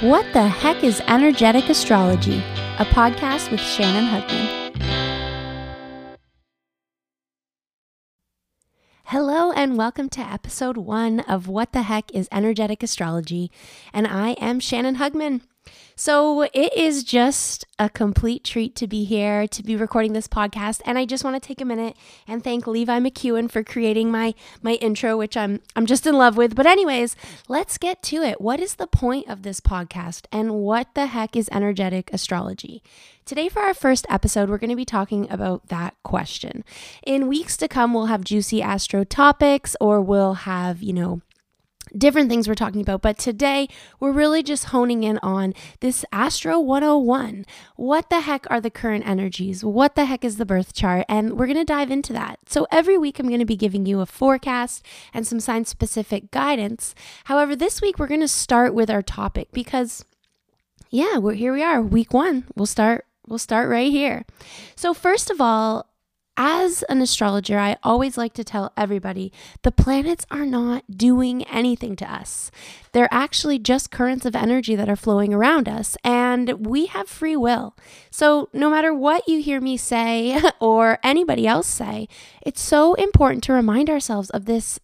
What the heck is energetic astrology? A podcast with Shannon Hugman. Hello, and welcome to episode one of What the Heck is Energetic Astrology. And I am Shannon Hugman. So it is just a complete treat to be here, to be recording this podcast. And I just want to take a minute and thank Levi McEwen for creating my my intro, which I'm I'm just in love with. But anyways, let's get to it. What is the point of this podcast? And what the heck is energetic astrology? Today, for our first episode, we're going to be talking about that question. In weeks to come, we'll have juicy astro topics, or we'll have, you know, different things we're talking about. But today, we're really just honing in on this Astro 101. What the heck are the current energies? What the heck is the birth chart? And we're going to dive into that. So, every week, I'm going to be giving you a forecast and some sign specific guidance. However, this week, we're going to start with our topic because, yeah, we're here we are, week one. We'll start. We'll start right here. So, first of all, as an astrologer, I always like to tell everybody the planets are not doing anything to us. They're actually just currents of energy that are flowing around us, and we have free will. So, no matter what you hear me say or anybody else say, it's so important to remind ourselves of this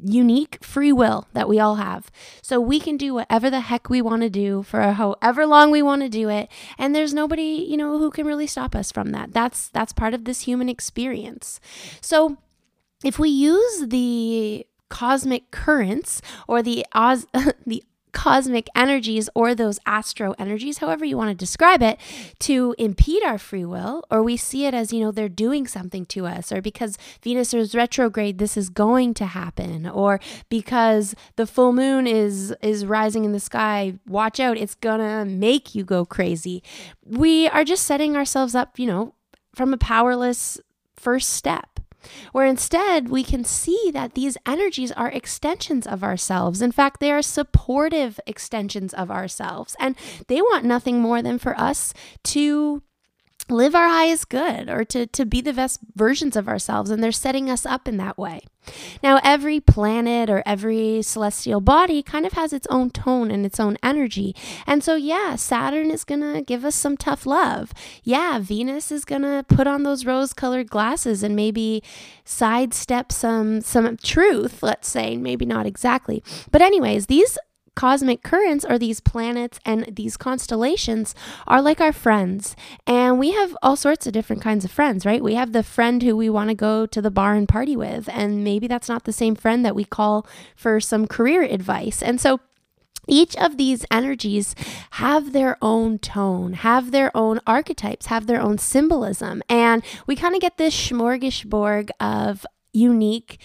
unique free will that we all have. So we can do whatever the heck we want to do for however long we want to do it and there's nobody, you know, who can really stop us from that. That's that's part of this human experience. So if we use the cosmic currents or the Oz, the cosmic energies or those astro energies, however you want to describe it, to impede our free will, or we see it as, you know, they're doing something to us, or because Venus is retrograde, this is going to happen, or because the full moon is is rising in the sky, watch out, it's gonna make you go crazy. We are just setting ourselves up, you know, from a powerless first step where instead we can see that these energies are extensions of ourselves. In fact, they are supportive extensions of ourselves, and they want nothing more than for us to live our highest good or to, to be the best versions of ourselves. And they're setting us up in that way. Now, every planet or every celestial body kind of has its own tone and its own energy. And so, yeah, Saturn is going to give us some tough love. Yeah, Venus is going to put on those rose colored glasses and maybe sidestep some, some truth, let's say, maybe not exactly. But, anyways, these cosmic currents or these planets and these constellations are like our friends. And we have all sorts of different kinds of friends, right? We have the friend who we want to go to the bar and party with. And maybe that's not the same friend that we call for some career advice. And so each of these energies have their own tone, have their own archetypes, have their own symbolism. And we kind of get this smorgasbord of unique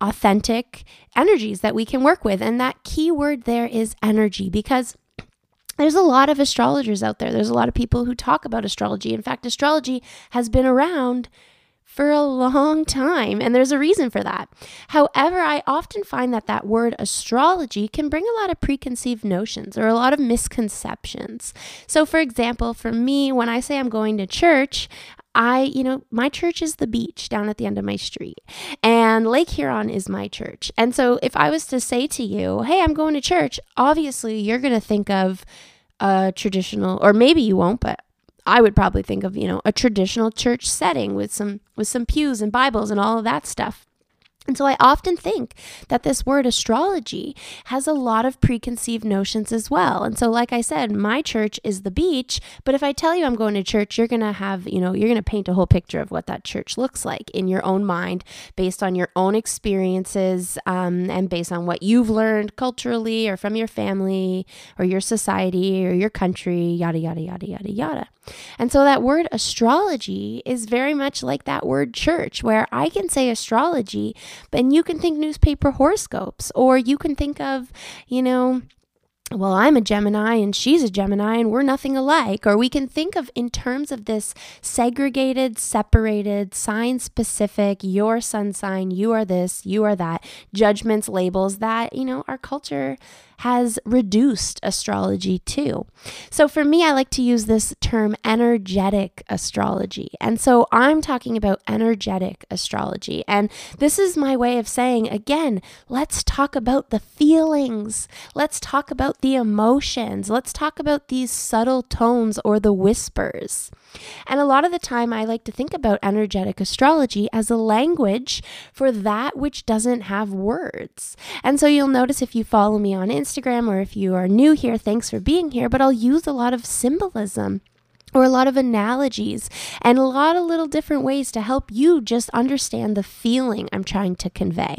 authentic energies that we can work with. And that key word there is energy because there's a lot of astrologers out there. There's a lot of people who talk about astrology. In fact, astrology has been around for a long time, and there's a reason for that. However, I often find that that word astrology can bring a lot of preconceived notions or a lot of misconceptions. So, for example, for me, when I say I'm going to church, I, you know, my church is the beach down at the end of my street, and Lake Huron is my church. And so, if I was to say to you, hey, I'm going to church, obviously you're going to think of a traditional, or maybe you won't, but I would probably think of, you know, a traditional church setting with some with some pews and Bibles and all of that stuff. And so I often think that this word astrology has a lot of preconceived notions as well. And so, like I said, my church is the beach, but if I tell you I'm going to church, you're going to have, you know, you're going to paint a whole picture of what that church looks like in your own mind based on your own experiences um, and based on what you've learned culturally or from your family or your society or your country, yada, yada, yada, yada, yada. And so that word astrology is very much like that word church, where I can say astrology, and you can think newspaper horoscopes, or you can think of, you know, well, I'm a Gemini and she's a Gemini and we're nothing alike. Or we can think of in terms of this segregated, separated, sign specific, your sun sign, you are this, you are that, judgments, labels that, you know, our culture has reduced astrology too. So for me, I like to use this term energetic astrology. And so I'm talking about energetic astrology. And this is my way of saying, again, let's talk about the feelings. Let's talk about the emotions. Let's talk about these subtle tones or the whispers. And a lot of the time, I like to think about energetic astrology as a language for that which doesn't have words. And so you'll notice if you follow me on Instagram or if you are new here, thanks for being here, but I'll use a lot of symbolism or a lot of analogies and a lot of little different ways to help you just understand the feeling I'm trying to convey.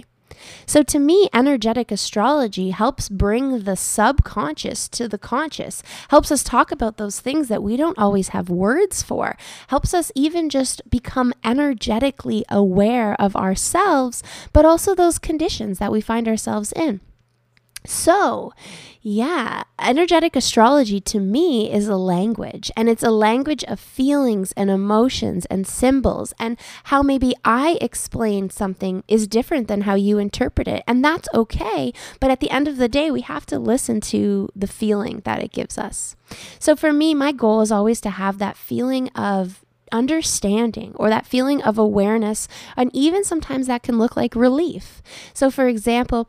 So, to me, energetic astrology helps bring the subconscious to the conscious, helps us talk about those things that we don't always have words for, helps us even just become energetically aware of ourselves, but also those conditions that we find ourselves in. So, yeah, energetic astrology to me is a language, and it's a language of feelings and emotions and symbols, and how maybe I explain something is different than how you interpret it. And that's okay, but at the end of the day, we have to listen to the feeling that it gives us. So, for me, my goal is always to have that feeling of understanding or that feeling of awareness, and even sometimes that can look like relief. So, for example,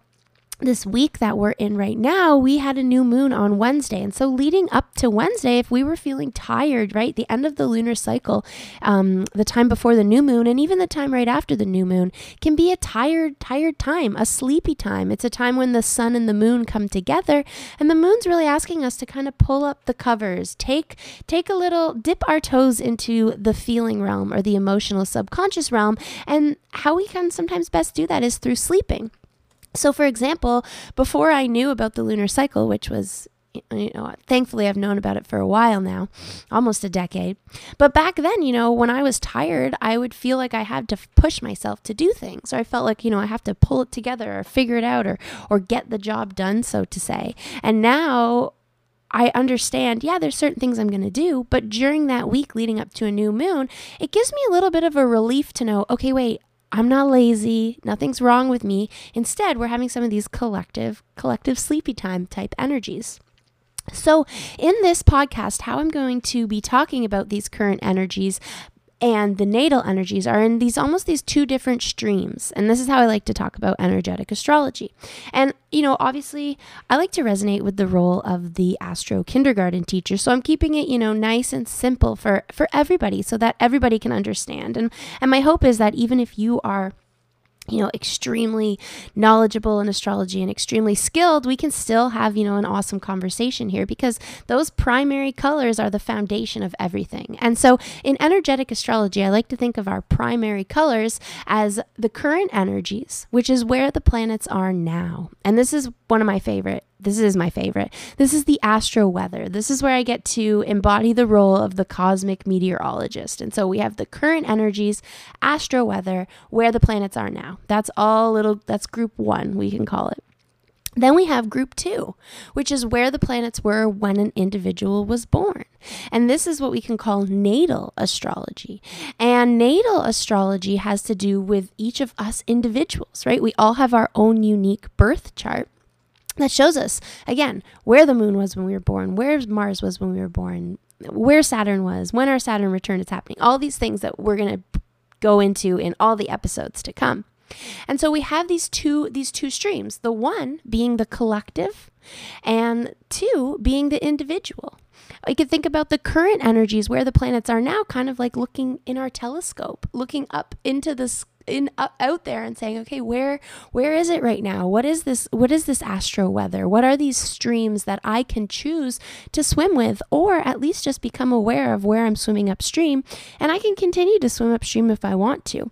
this week that we're in right now, we had a new moon on Wednesday. And so, leading up to Wednesday, if we were feeling tired, right, the end of the lunar cycle, um, the time before the new moon, and even the time right after the new moon, can be a tired, tired time, a sleepy time. It's a time when the sun and the moon come together. And the moon's really asking us to kind of pull up the covers, take, take a little, dip our toes into the feeling realm or the emotional subconscious realm. And how we can sometimes best do that is through sleeping. So, for example, before I knew about the lunar cycle, which was you know, thankfully I've known about it for a while now, almost a decade. But back then, you know, when I was tired, I would feel like I had to push myself to do things. Or I felt like, you know, I have to pull it together or figure it out or or get the job done, so to say. And now I understand, yeah, there's certain things I'm going to do, but during that week leading up to a new moon, it gives me a little bit of a relief to know, okay, wait, I'm not lazy. Nothing's wrong with me. Instead, we're having some of these collective, collective sleepy time type energies. So, in this podcast, how I'm going to be talking about these current energies and the natal energies are in these almost these two different streams. And this is how I like to talk about energetic astrology. And, you know, obviously, I like to resonate with the role of the astro kindergarten teacher. So I'm keeping it, you know, nice and simple for, for everybody so that everybody can understand. And, and my hope is that even if you are you know, extremely knowledgeable in astrology and extremely skilled, we can still have, you know, an awesome conversation here because those primary colors are the foundation of everything. And so in energetic astrology, I like to think of our primary colors as the current energies, which is where the planets are now. And this is one of my favorite this is my favorite. This is the astro weather. This is where I get to embody the role of the cosmic meteorologist. And so we have the current energies, astro weather, where the planets are now. That's all little, that's group one, we can call it. Then we have group two, which is where the planets were when an individual was born. And this is what we can call natal astrology. And natal astrology has to do with each of us individuals, right? We all have our own unique birth chart that shows us again where the moon was when we were born, where Mars was when we were born, where Saturn was, when our Saturn return is happening, all these things that we're going to go into in all the episodes to come. And so we have these two these two streams, the one being the collective and two being the individual. You could think about the current energies where the planets are now kind of like looking in our telescope, looking up into the sky in uh, out there and saying, okay, where where is it right now? What is this? What is this astro weather? What are these streams that I can choose to swim with, or at least just become aware of where I'm swimming upstream, and I can continue to swim upstream if I want to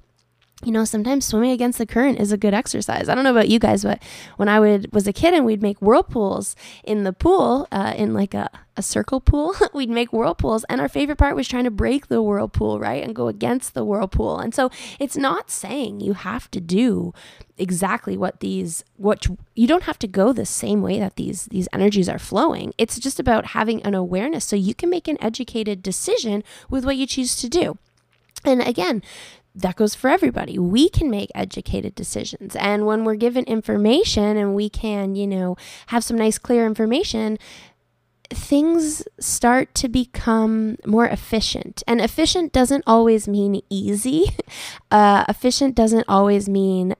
you know sometimes swimming against the current is a good exercise i don't know about you guys but when i would was a kid and we'd make whirlpools in the pool uh, in like a, a circle pool we'd make whirlpools and our favorite part was trying to break the whirlpool right and go against the whirlpool and so it's not saying you have to do exactly what these what you don't have to go the same way that these these energies are flowing it's just about having an awareness so you can make an educated decision with what you choose to do and again that goes for everybody. We can make educated decisions. And when we're given information and we can, you know, have some nice, clear information, things start to become more efficient. And efficient doesn't always mean easy. Uh, efficient doesn't always mean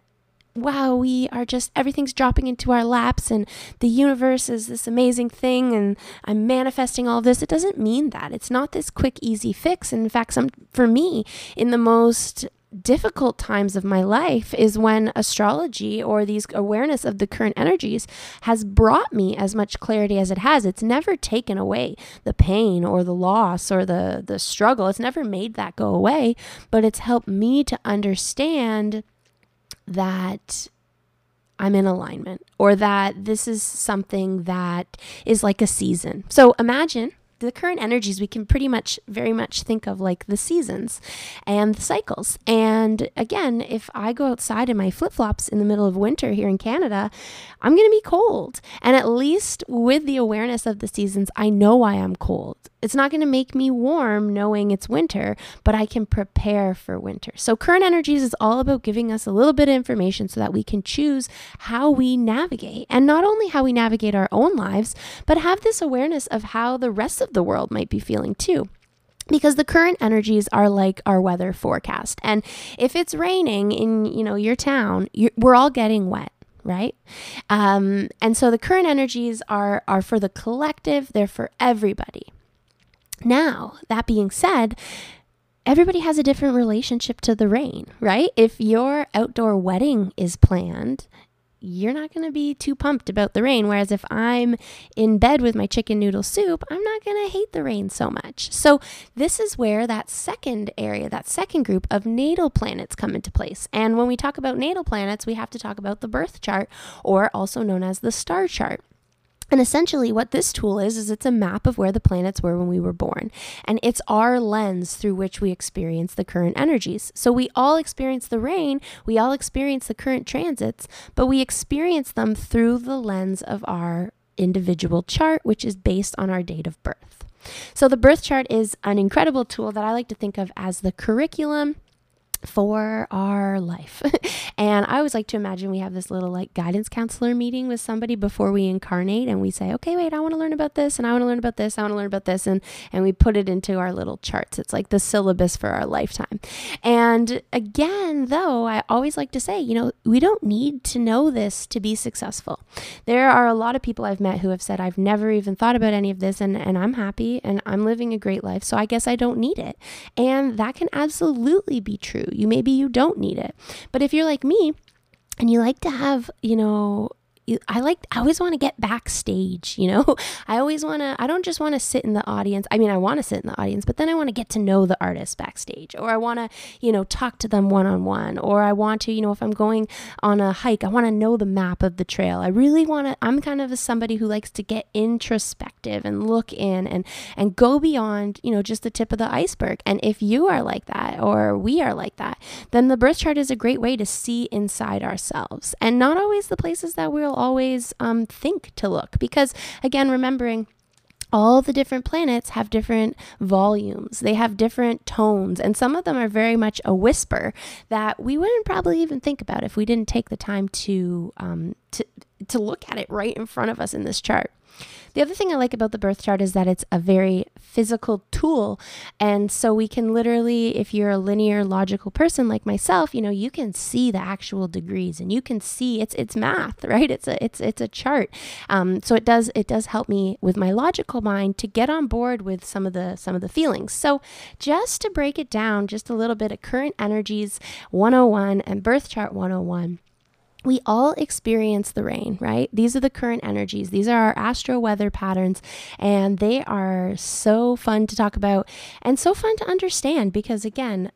wow, we are just, everything's dropping into our laps and the universe is this amazing thing and I'm manifesting all this. It doesn't mean that. It's not this quick, easy fix. And in fact, some, for me, in the most difficult times of my life is when astrology or these awareness of the current energies has brought me as much clarity as it has it's never taken away the pain or the loss or the the struggle it's never made that go away but it's helped me to understand that I'm in alignment or that this is something that is like a season. So imagine the current energies we can pretty much very much think of like the seasons and the cycles. And again, if I go outside in my flip flops in the middle of winter here in Canada, I'm going to be cold. And at least with the awareness of the seasons, I know why I'm cold. It's not going to make me warm knowing it's winter, but I can prepare for winter. So, current energies is all about giving us a little bit of information so that we can choose how we navigate. And not only how we navigate our own lives, but have this awareness of how the rest of the world might be feeling too because the current energies are like our weather forecast. And if it's raining in you know your town we're all getting wet right? Um, and so the current energies are are for the collective they're for everybody. Now, that being said, everybody has a different relationship to the rain, right? If your outdoor wedding is planned, you're not going to be too pumped about the rain. Whereas if I'm in bed with my chicken noodle soup, I'm not going to hate the rain so much. So, this is where that second area, that second group of natal planets come into place. And when we talk about natal planets, we have to talk about the birth chart, or also known as the star chart. And essentially, what this tool is, is it's a map of where the planets were when we were born. And it's our lens through which we experience the current energies. So we all experience the rain, we all experience the current transits, but we experience them through the lens of our individual chart, which is based on our date of birth. So the birth chart is an incredible tool that I like to think of as the curriculum for our life. and I always like to imagine we have this little like guidance counselor meeting with somebody before we incarnate and we say, okay, wait, I want to learn about this and I want to learn about this, I want to learn about this. And, and we put it into our little charts. It's like the syllabus for our lifetime. And again, though, I always like to say, you know, we don't need to know this to be successful. There are a lot of people I've met who have said, I've never even thought about any of this and, and I'm happy and I'm living a great life. So I guess I don't need it. And that can absolutely be true you maybe you don't need it. But if you're like me and you like to have, you know, I like I always want to get backstage, you know? I always want to I don't just want to sit in the audience. I mean, I want to sit in the audience, but then I want to get to know the artist backstage or I want to, you know, talk to them one-on-one or I want to, you know, if I'm going on a hike, I want to know the map of the trail. I really want to I'm kind of a, somebody who likes to get introspective and look in and and go beyond, you know, just the tip of the iceberg. And if you are like that or we are like that, then the birth chart is a great way to see inside ourselves. And not always the places that we'll always um, think to look. Because, again, remembering all the different planets have different volumes. They have different tones, and some of them are very much a whisper that we wouldn't probably even think about if we didn't take the time to um, to to look at it right in front of us in this chart. The other thing I like about the birth chart is that it's a very physical tool. And so we can literally, if you're a linear logical person like myself, you know, you can see the actual degrees and you can see it's it's math, right? It's a it's it's a chart. Um, so it does it does help me with my logical mind to get on board with some of the some of the feelings. So just to break it down just a little bit of current energies 101 and birth chart 101 we all experience the rain, right? These are the current energies. These are our astro weather patterns, and they are so fun to talk about and so fun to understand because, again,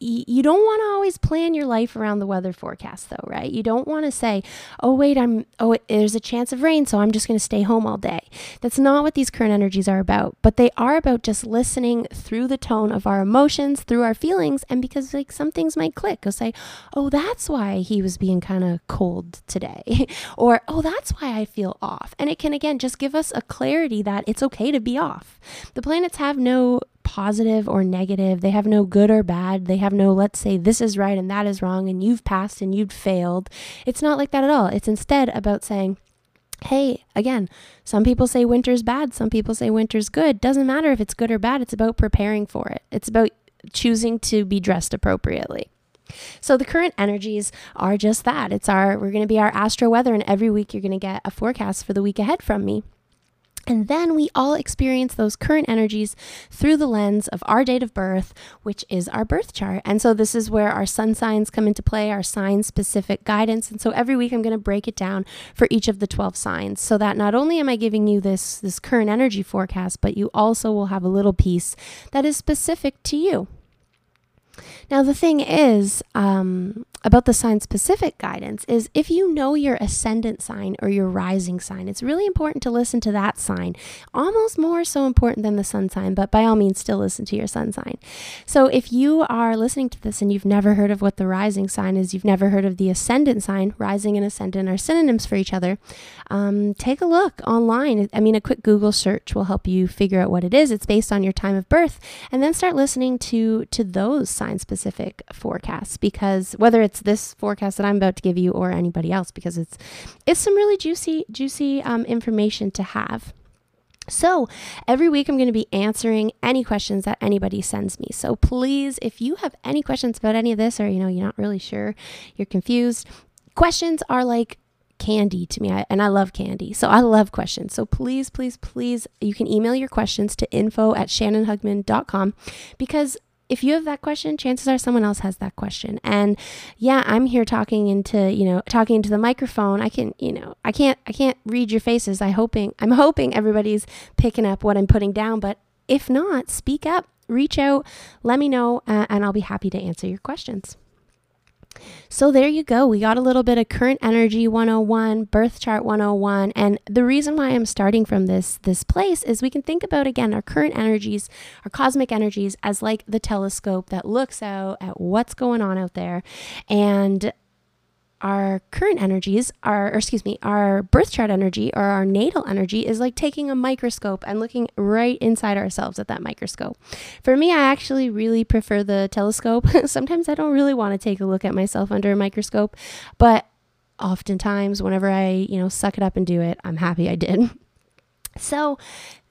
you don't want to always plan your life around the weather forecast though right? You don't want to say oh wait i'm oh there's a chance of rain so i'm just going to stay home all day. That's not what these current energies are about but they are about just listening through the tone of our emotions through our feelings and because like some things might click. Go say oh that's why he was being kind of cold today or oh that's why i feel off. And it can again just give us a clarity that it's okay to be off. The planets have no positive or negative. They have no good or bad. They have no, let's say, this is right and that is wrong, and you've passed and you've failed. It's not like that at all. It's instead about saying, hey, again, some people say winter's bad, some people say winter's good. Doesn't matter if it's good or bad, it's about preparing for it. It's about choosing to be dressed appropriately. So the current energies are just that. It's our we're going to be our astro weather and every week you're going to get a forecast for the week ahead from me. And then we all experience those current energies through the lens of our date of birth, which is our birth chart. And so this is where our sun signs come into play, our sign specific guidance. And so every week I'm going to break it down for each of the 12 signs so that not only am I giving you this this current energy forecast, but you also will have a little piece that is specific to you. Now, the thing is um, about the sign specific guidance is if you know your ascendant sign or your rising sign, it's really important to listen to that sign, almost more so important than the sun sign, but by all means, still listen to your sun sign. So, if you are listening to this and you've never heard of what the rising sign is, you've never heard of the ascendant sign, rising and ascendant are synonyms for each other, um, take a look online. I mean, a quick Google search will help you figure out what it is. It's based on your time of birth, and then start listening to to those sign specific forecasts because whether it's this forecast that I'm about to give you or anybody else, because it's it's some really juicy juicy um, information to have. So, every week I'm going to be answering any questions that anybody sends me. So, please, if you have any questions about any of this or you know, you're not really sure, you're confused, questions are like candy to me I, and i love candy so i love questions so please please please you can email your questions to info at shannonhugman.com because if you have that question, chances are someone else has that question. And yeah, I'm here talking into, you know, talking into the microphone. I can, you know, I can't I can't read your faces. I hoping I'm hoping everybody's picking up what I'm putting down, but if not, speak up, reach out, let me know, uh, and I'll be happy to answer your questions. So there you go. We got a little bit of current energy 101, birth chart 101, and the reason why I'm starting from this this place is we can think about again our current energies, our cosmic energies as like the telescope that looks out at what's going on out there and our current energies, our, or excuse me, our birth chart energy or our natal energy is like taking a microscope and looking right inside ourselves at that microscope. For me, I actually really prefer the telescope. Sometimes I don't really want to take a look at myself under a microscope, but oftentimes whenever I, you know, suck it up and do it, I'm happy I did. So,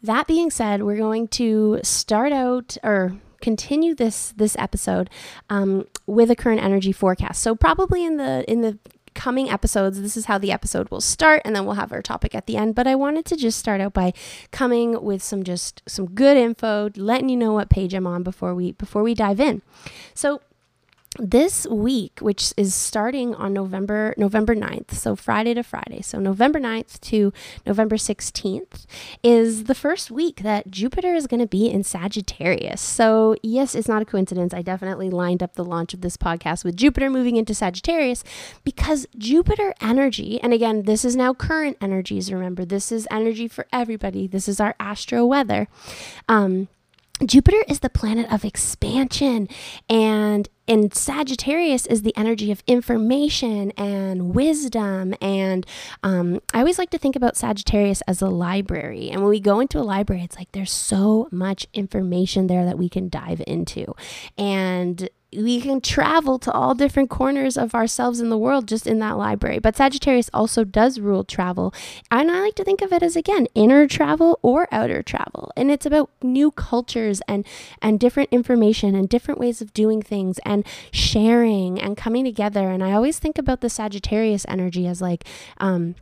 that being said, we're going to start out or continue this this episode um, with a current energy forecast. So probably in the in the coming episodes, this is how the episode will start, and then we'll have our topic at the end. But I wanted to just start out by coming with some just some good info, letting you know what page I'm on before we before we dive in. So this week which is starting on november november 9th so friday to friday so november 9th to november 16th is the first week that jupiter is going to be in sagittarius. So yes it's not a coincidence. I definitely lined up the launch of this podcast with jupiter moving into sagittarius because jupiter energy and again this is now current energies remember this is energy for everybody. This is our astro weather. Um Jupiter is the planet of expansion and and Sagittarius is the energy of information and wisdom. And um, I always like to think about Sagittarius as a library. And when we go into a library, it's like there's so much information there that we can dive into. And we can travel to all different corners of ourselves in the world just in that library. But Sagittarius also does rule travel. And I like to think of it as again, inner travel or outer travel. And it's about new cultures and and different information and different ways of doing things and sharing and coming together. And I always think about the Sagittarius energy as like um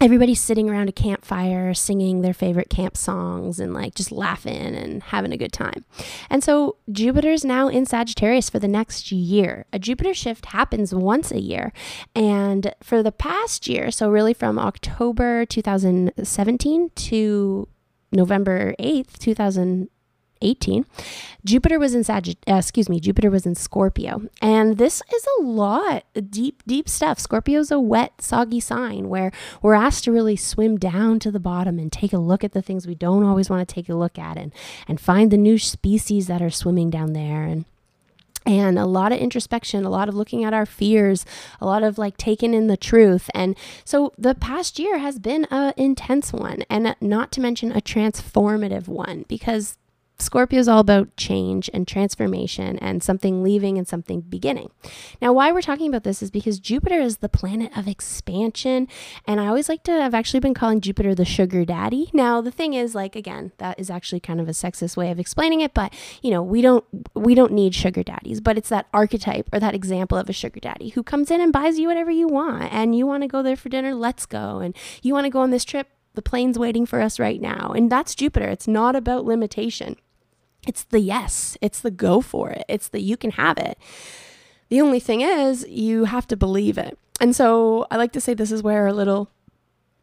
everybody's sitting around a campfire singing their favorite camp songs and like just laughing and having a good time. And so Jupiter's now in Sagittarius for the next year. A Jupiter shift happens once a year. And for the past year, so really from October 2017 to November 8th, 2000 18, Jupiter was in Sagitt- uh, excuse me, Jupiter was in Scorpio. And this is a lot, deep, deep stuff. Scorpio's a wet, soggy sign where we're asked to really swim down to the bottom and take a look at the things we don't always want to take a look at and, and find the new species that are swimming down there. And and a lot of introspection, a lot of looking at our fears, a lot of like taking in the truth. And so the past year has been an intense one, and not to mention a transformative one because Scorpio is all about change and transformation and something leaving and something beginning. Now, why we're talking about this is because Jupiter is the planet of expansion. And I always like to, I've actually been calling Jupiter the sugar daddy. Now, the thing is, like, again, that is actually kind of a sexist way of explaining it, but, you know, we don't, we don't need sugar daddies, but it's that archetype or that example of a sugar daddy who comes in and buys you whatever you want. And you want to go there for dinner, let's go. And you want to go on this trip, the plane's waiting for us right now. And that's Jupiter. It's not about limitation. It's the yes, it's the go for it, it's the you can have it. The only thing is, you have to believe it. And so I like to say this is where our little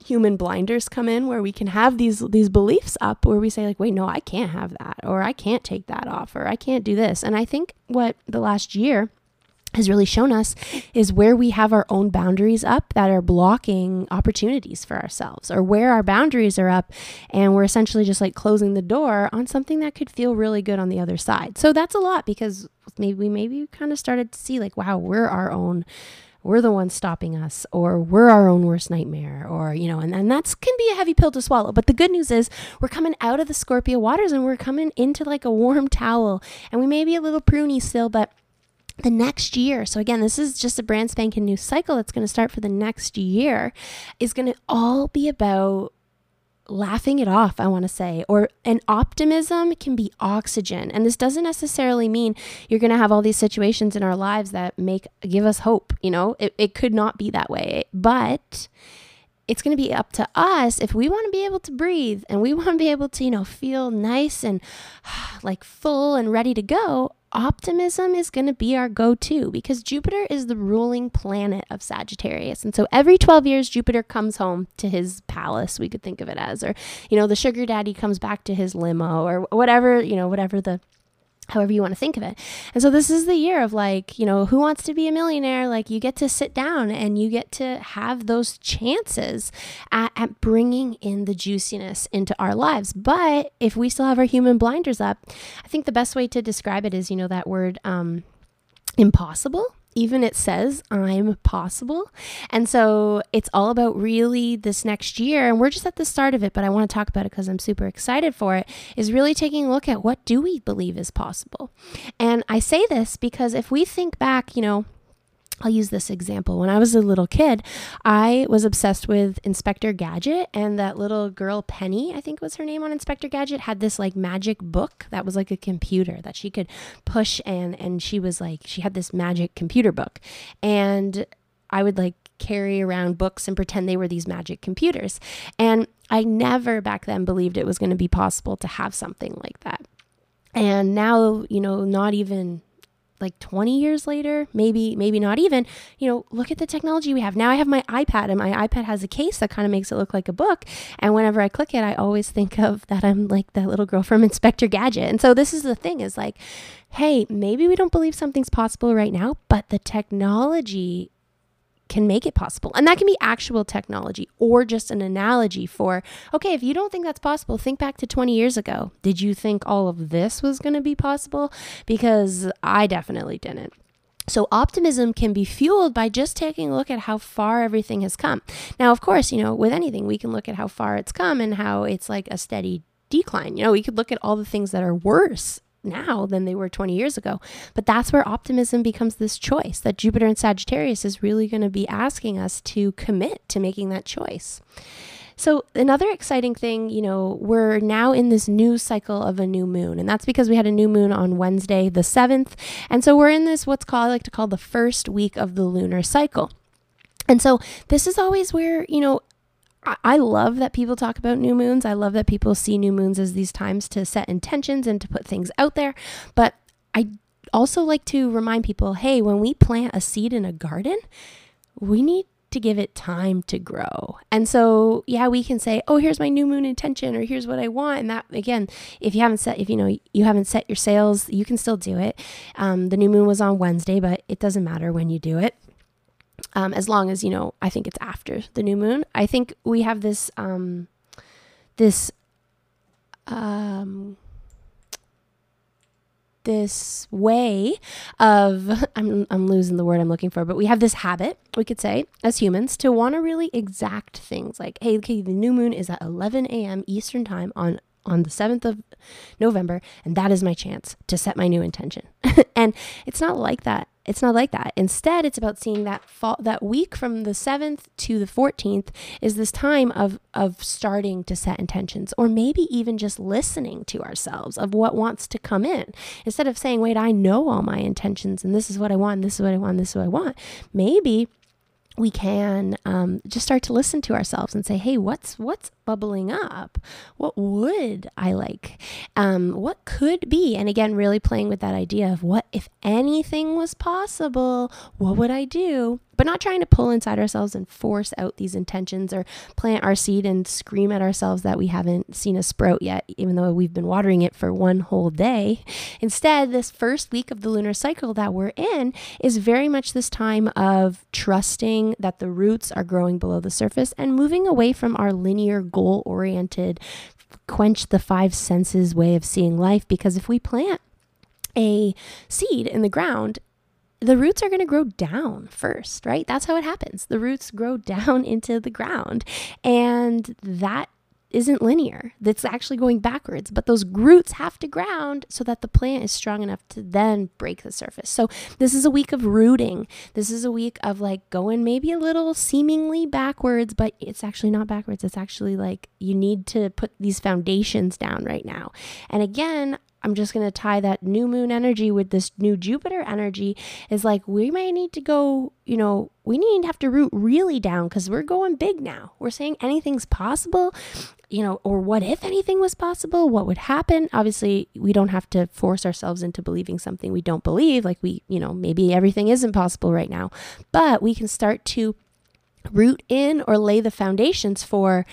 human blinders come in where we can have these these beliefs up where we say like wait no I can't have that or I can't take that off or I can't do this. And I think what the last year has really shown us is where we have our own boundaries up that are blocking opportunities for ourselves, or where our boundaries are up and we're essentially just like closing the door on something that could feel really good on the other side. So that's a lot because maybe we maybe kind of started to see like, wow, we're our own we're the ones stopping us or we're our own worst nightmare or you know and, and that's can be a heavy pill to swallow but the good news is we're coming out of the scorpio waters and we're coming into like a warm towel and we may be a little pruny still but the next year, so again, this is just a brand spanking new cycle that's going to start for the next year, is going to all be about laughing it off, I want to say, or an optimism can be oxygen. And this doesn't necessarily mean you're going to have all these situations in our lives that make give us hope, you know? It it could not be that way. But it's going to be up to us if we want to be able to breathe and we want to be able to, you know, feel nice and like full and ready to go optimism is going to be our go to because Jupiter is the ruling planet of Sagittarius. And so every 12 years, Jupiter comes home to his palace, we could think of it as, or, you know, the sugar daddy comes back to his limo or whatever, you know, whatever the however you want to think of it. And so this is the year of like, you know, who wants to be a millionaire? Like you get to sit down and you get to have those chances at, at bringing in the juiciness into our lives. But if we still have our human blinders up, I think the best way to describe it is, you know, that word um, impossible even it says I'm possible. And so it's all about really this next year. And we're just at the start of it, but I want to talk about it because I'm super excited for it. Is really taking a look at what do we believe is possible. And I say this because if we think back, you know, I'll use this example. When I was a little kid, I was obsessed with Inspector Gadget, and that little girl, Penny, I think was her name on Inspector Gadget, had this like magic book that was like a computer that she could push, and and she was like she had this magic computer book, and I would like carry around books and pretend they were these magic computers, and I never back then believed it was going to be possible to have something like that. And now, you know, not even like 20 years later, maybe maybe not even, you know, look at the technology we have. Now I have my iPad and my iPad has a case that kind of makes it look like a book, and whenever I click it, I always think of that I'm like that little girl from Inspector Gadget. And so this is the thing is like, hey, maybe we don't believe something's possible right now, but the technology can make it possible. And that can be actual technology or just an analogy for, okay, if you don't think that's possible, think back to 20 years ago. Did you think all of this was going to be possible? Because I definitely didn't. So, optimism can be fueled by just taking a look at how far everything has come. Now, of course, you know, with anything, we can look at how far it's come and how it's like a steady decline. You know, we could look at all the things that are worse now than they were 20 years ago. But that's where optimism becomes this choice that Jupiter and Sagittarius is really going to be asking us to commit to making that choice. So, another exciting thing, you know, we're now in this new cycle of a new moon, and that's because we had a new moon on Wednesday, the 7th. And so, we're in this what's called, I like to call the first week of the lunar cycle. And so, this is always where, you know, I love that people talk about new moons. I love that people see new moons as these times to set intentions and to put things out there. But I also like to remind people hey, when we plant a seed in a garden, we need to give it time to grow. And so, yeah, we can say, "Oh, here's my new moon intention," or "Here's what I want." And that, again, if you haven't set, if you know you haven't set your sails, you can still do it. Um, the new moon was on Wednesday, but it doesn't matter when you do it um, as long as you know i think it's after the new moon i think we have this um, this um, this way of I'm, I'm losing the word i'm looking for but we have this habit we could say as humans to want to really exact things like hey okay the new moon is at 11 a.m eastern time on on the 7th of November, and that is my chance to set my new intention. and it's not like that it's not like that. Instead, it's about seeing that fall that week from the 7th to the 14th is this time of of starting to set intentions or maybe even just listening to ourselves of what wants to come in. Instead of saying, "Wait, I know all my intentions and this is what I want, this is what I want, this is what I want." Maybe we can um, just start to listen to ourselves and say, "Hey, what's what's bubbling up? What would I like? Um, what could be?" And again, really playing with that idea of what if anything was possible, what would I do? but not trying to pull inside ourselves and force out these intentions or plant our seed and scream at ourselves that we haven't seen a sprout yet, even though we've been watering it for one whole day. Instead, this first week of the lunar cycle that we're in is very much this time of trusting that the roots are growing below the surface and moving away from our linear, goal oriented, quench the five senses way of seeing life. Because if we plant a seed in the ground the roots are going to grow down first, right? That's how it happens. The roots grow down into the ground. And that isn't linear. That's actually going backwards. But those roots have to ground so that the plant is strong enough to then break the surface. So this is a week of rooting. This is a week of like going maybe a little seemingly backwards, but it's actually not backwards. It's actually like you need to put these foundations down right now. And again, I'm just going to tie that new moon energy with this new Jupiter energy is like we may need to go, you know, we need to have to root really down because we're going big now. We're saying anything's possible, you know, or what if anything was possible? What would happen? Obviously, we don't have to force ourselves into believing something we don't believe. Like we, you know, maybe everything isn't possible right now, but we can start to root in or lay the foundations for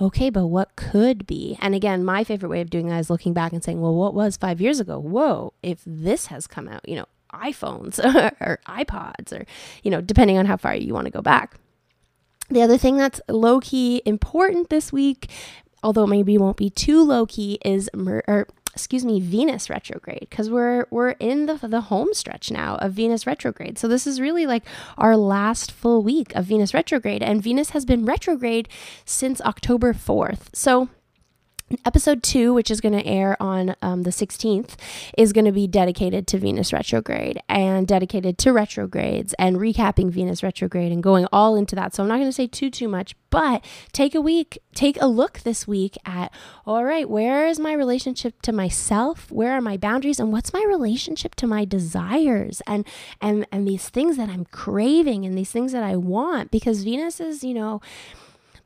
okay, but what could be? And again, my favorite way of doing that is looking back and saying, well, what was five years ago? Whoa, if this has come out, you know, iPhones or iPods or, you know, depending on how far you want to go back. The other thing that's low key important this week, although maybe won't be too low key, is mer- excuse me, Venus retrograde because we're we're in the the home stretch now of Venus retrograde. So this is really like our last full week of Venus retrograde and Venus has been retrograde since October 4th. So Episode two, which is going to air on um, the 16th, is going to be dedicated to Venus retrograde and dedicated to retrogrades and recapping Venus retrograde and going all into that. So I'm not going to say too, too much, but take a week, take a look this week at, all right, where is my relationship to myself? Where are my boundaries? And what's my relationship to my desires and, and, and these things that I'm craving and these things that I want? Because Venus is, you know,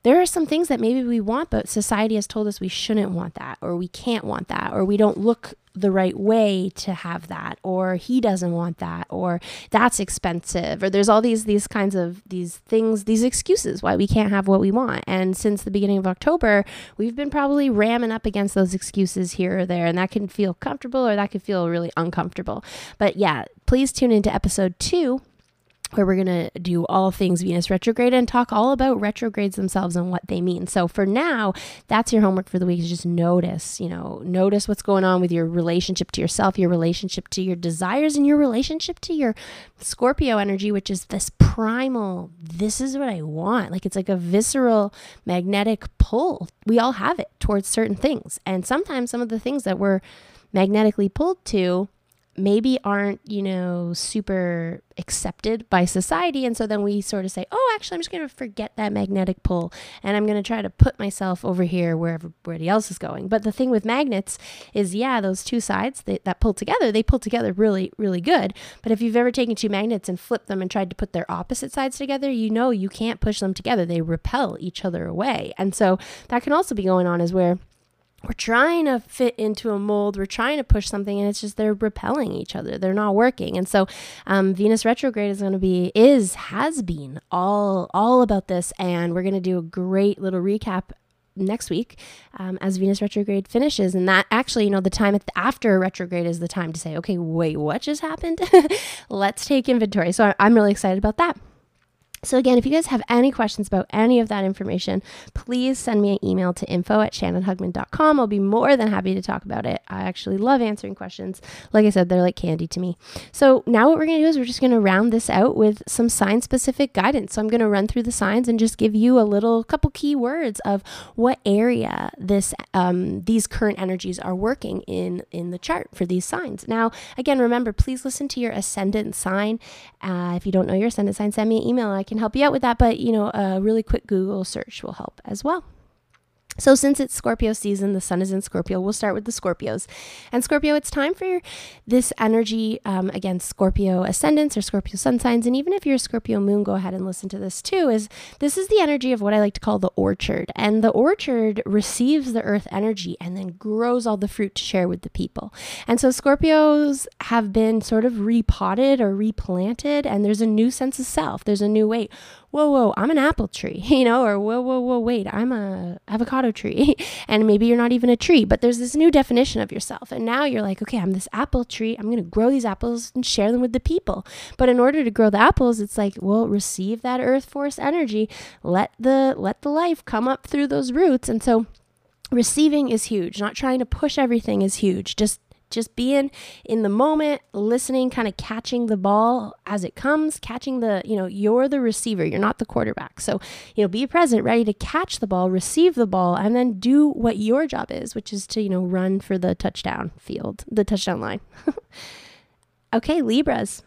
there are some things that maybe we want, but society has told us we shouldn't want that, or we can't want that, or we don't look the right way to have that, or he doesn't want that, or that's expensive, or there's all these these kinds of these things, these excuses why we can't have what we want. And since the beginning of October, we've been probably ramming up against those excuses here or there, and that can feel comfortable or that can feel really uncomfortable. But yeah, please tune into episode two where we're going to do all things Venus retrograde and talk all about retrogrades themselves and what they mean. So for now, that's your homework for the week is just notice, you know, notice what's going on with your relationship to yourself, your relationship to your desires and your relationship to your Scorpio energy, which is this primal, this is what I want. Like it's like a visceral magnetic pull. We all have it towards certain things. And sometimes some of the things that we're magnetically pulled to maybe aren't, you know, super accepted by society. And so then we sort of say, oh, actually, I'm just going to forget that magnetic pull and I'm going to try to put myself over here where everybody else is going. But the thing with magnets is, yeah, those two sides that pull together, they pull together really, really good. But if you've ever taken two magnets and flipped them and tried to put their opposite sides together, you know you can't push them together. They repel each other away. And so that can also be going on as where we're trying to fit into a mold we're trying to push something and it's just they're repelling each other they're not working. And so um, venus retrograde is going to be is has been all all about this and we're going to do a great little recap next week um, as venus retrograde finishes. And that actually you know the time after retrograde is the time to say okay wait what just happened? Let's take inventory. So i'm really excited about that So, again, if you guys have any questions about any of that information, please send me an email to info at shannonhugman.com. I'll be more than happy to talk about it. I actually love answering questions. Like I said, they're like candy to me. So, now what we're going to do is we're just going to round this out with some sign specific guidance. So, I'm going to run through the signs and just give you a little couple key words of what area this um, these current energies are working in in the chart for these signs. Now, again, remember, please listen to your ascendant sign. Uh, if you don't know your ascendant sign, send me an email. I can help you out with that, but you know, a really quick Google search will help as well. So, since it's Scorpio season, the sun is in Scorpio, we'll start with the Scorpios. And Scorpio, it's time for this energy um, against Scorpio ascendants or Scorpio sun signs. And even if you're a Scorpio moon, go ahead and listen to this too. Is this is the energy of what I like to call the orchard. And the orchard receives the earth energy and then grows all the fruit to share with the people. And so, Scorpios have been sort of repotted or replanted, and there's a new sense of self. There's a new way whoa, whoa, I'm an apple tree, you know, or whoa, whoa, whoa, wait, I'm a avocado tree. and maybe you're not even a tree, but there's this new definition of yourself. And now you're like, okay, I'm this apple tree. I'm going to grow these apples and share them with the people. But in order to grow the apples, it's like, well, receive that earth force energy. Let the let the life come up through those roots. And so receiving is huge. Not trying to push everything is huge. Just just being in the moment, listening, kind of catching the ball as it comes, catching the, you know, you're the receiver, you're not the quarterback. So, you know, be present, ready to catch the ball, receive the ball, and then do what your job is, which is to, you know, run for the touchdown field, the touchdown line. okay, Libras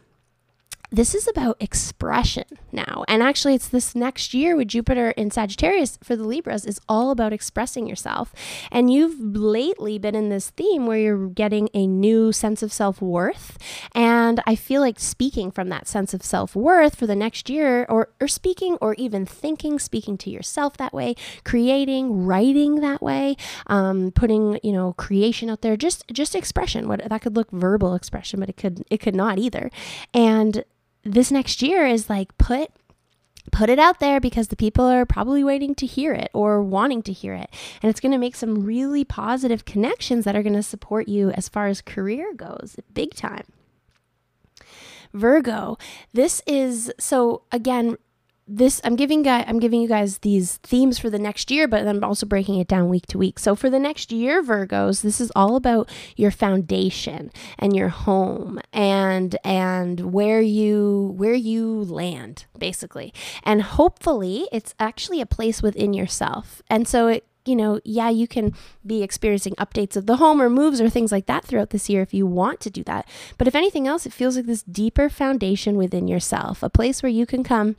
this is about expression now. And actually, it's this next year with Jupiter in Sagittarius for the Libras is all about expressing yourself. And you've lately been in this theme where you're getting a new sense of self worth. And I feel like speaking from that sense of self worth for the next year, or, or speaking or even thinking, speaking to yourself that way, creating, writing that way, um, putting, you know, creation out there, just just expression. What that could look verbal expression, but it could it could not either. And this next year is like put put it out there because the people are probably waiting to hear it or wanting to hear it. And it's going to make some really positive connections that are going to support you as far as career goes, big time. Virgo, this is so again, this I'm giving guy I'm giving you guys these themes for the next year, but I'm also breaking it down week to week. So for the next year, Virgos, this is all about your foundation and your home and and where you where you land basically. And hopefully, it's actually a place within yourself. And so it you know, yeah, you can be experiencing updates of the home or moves or things like that throughout this year if you want to do that. But if anything else, it feels like this deeper foundation within yourself, a place where you can come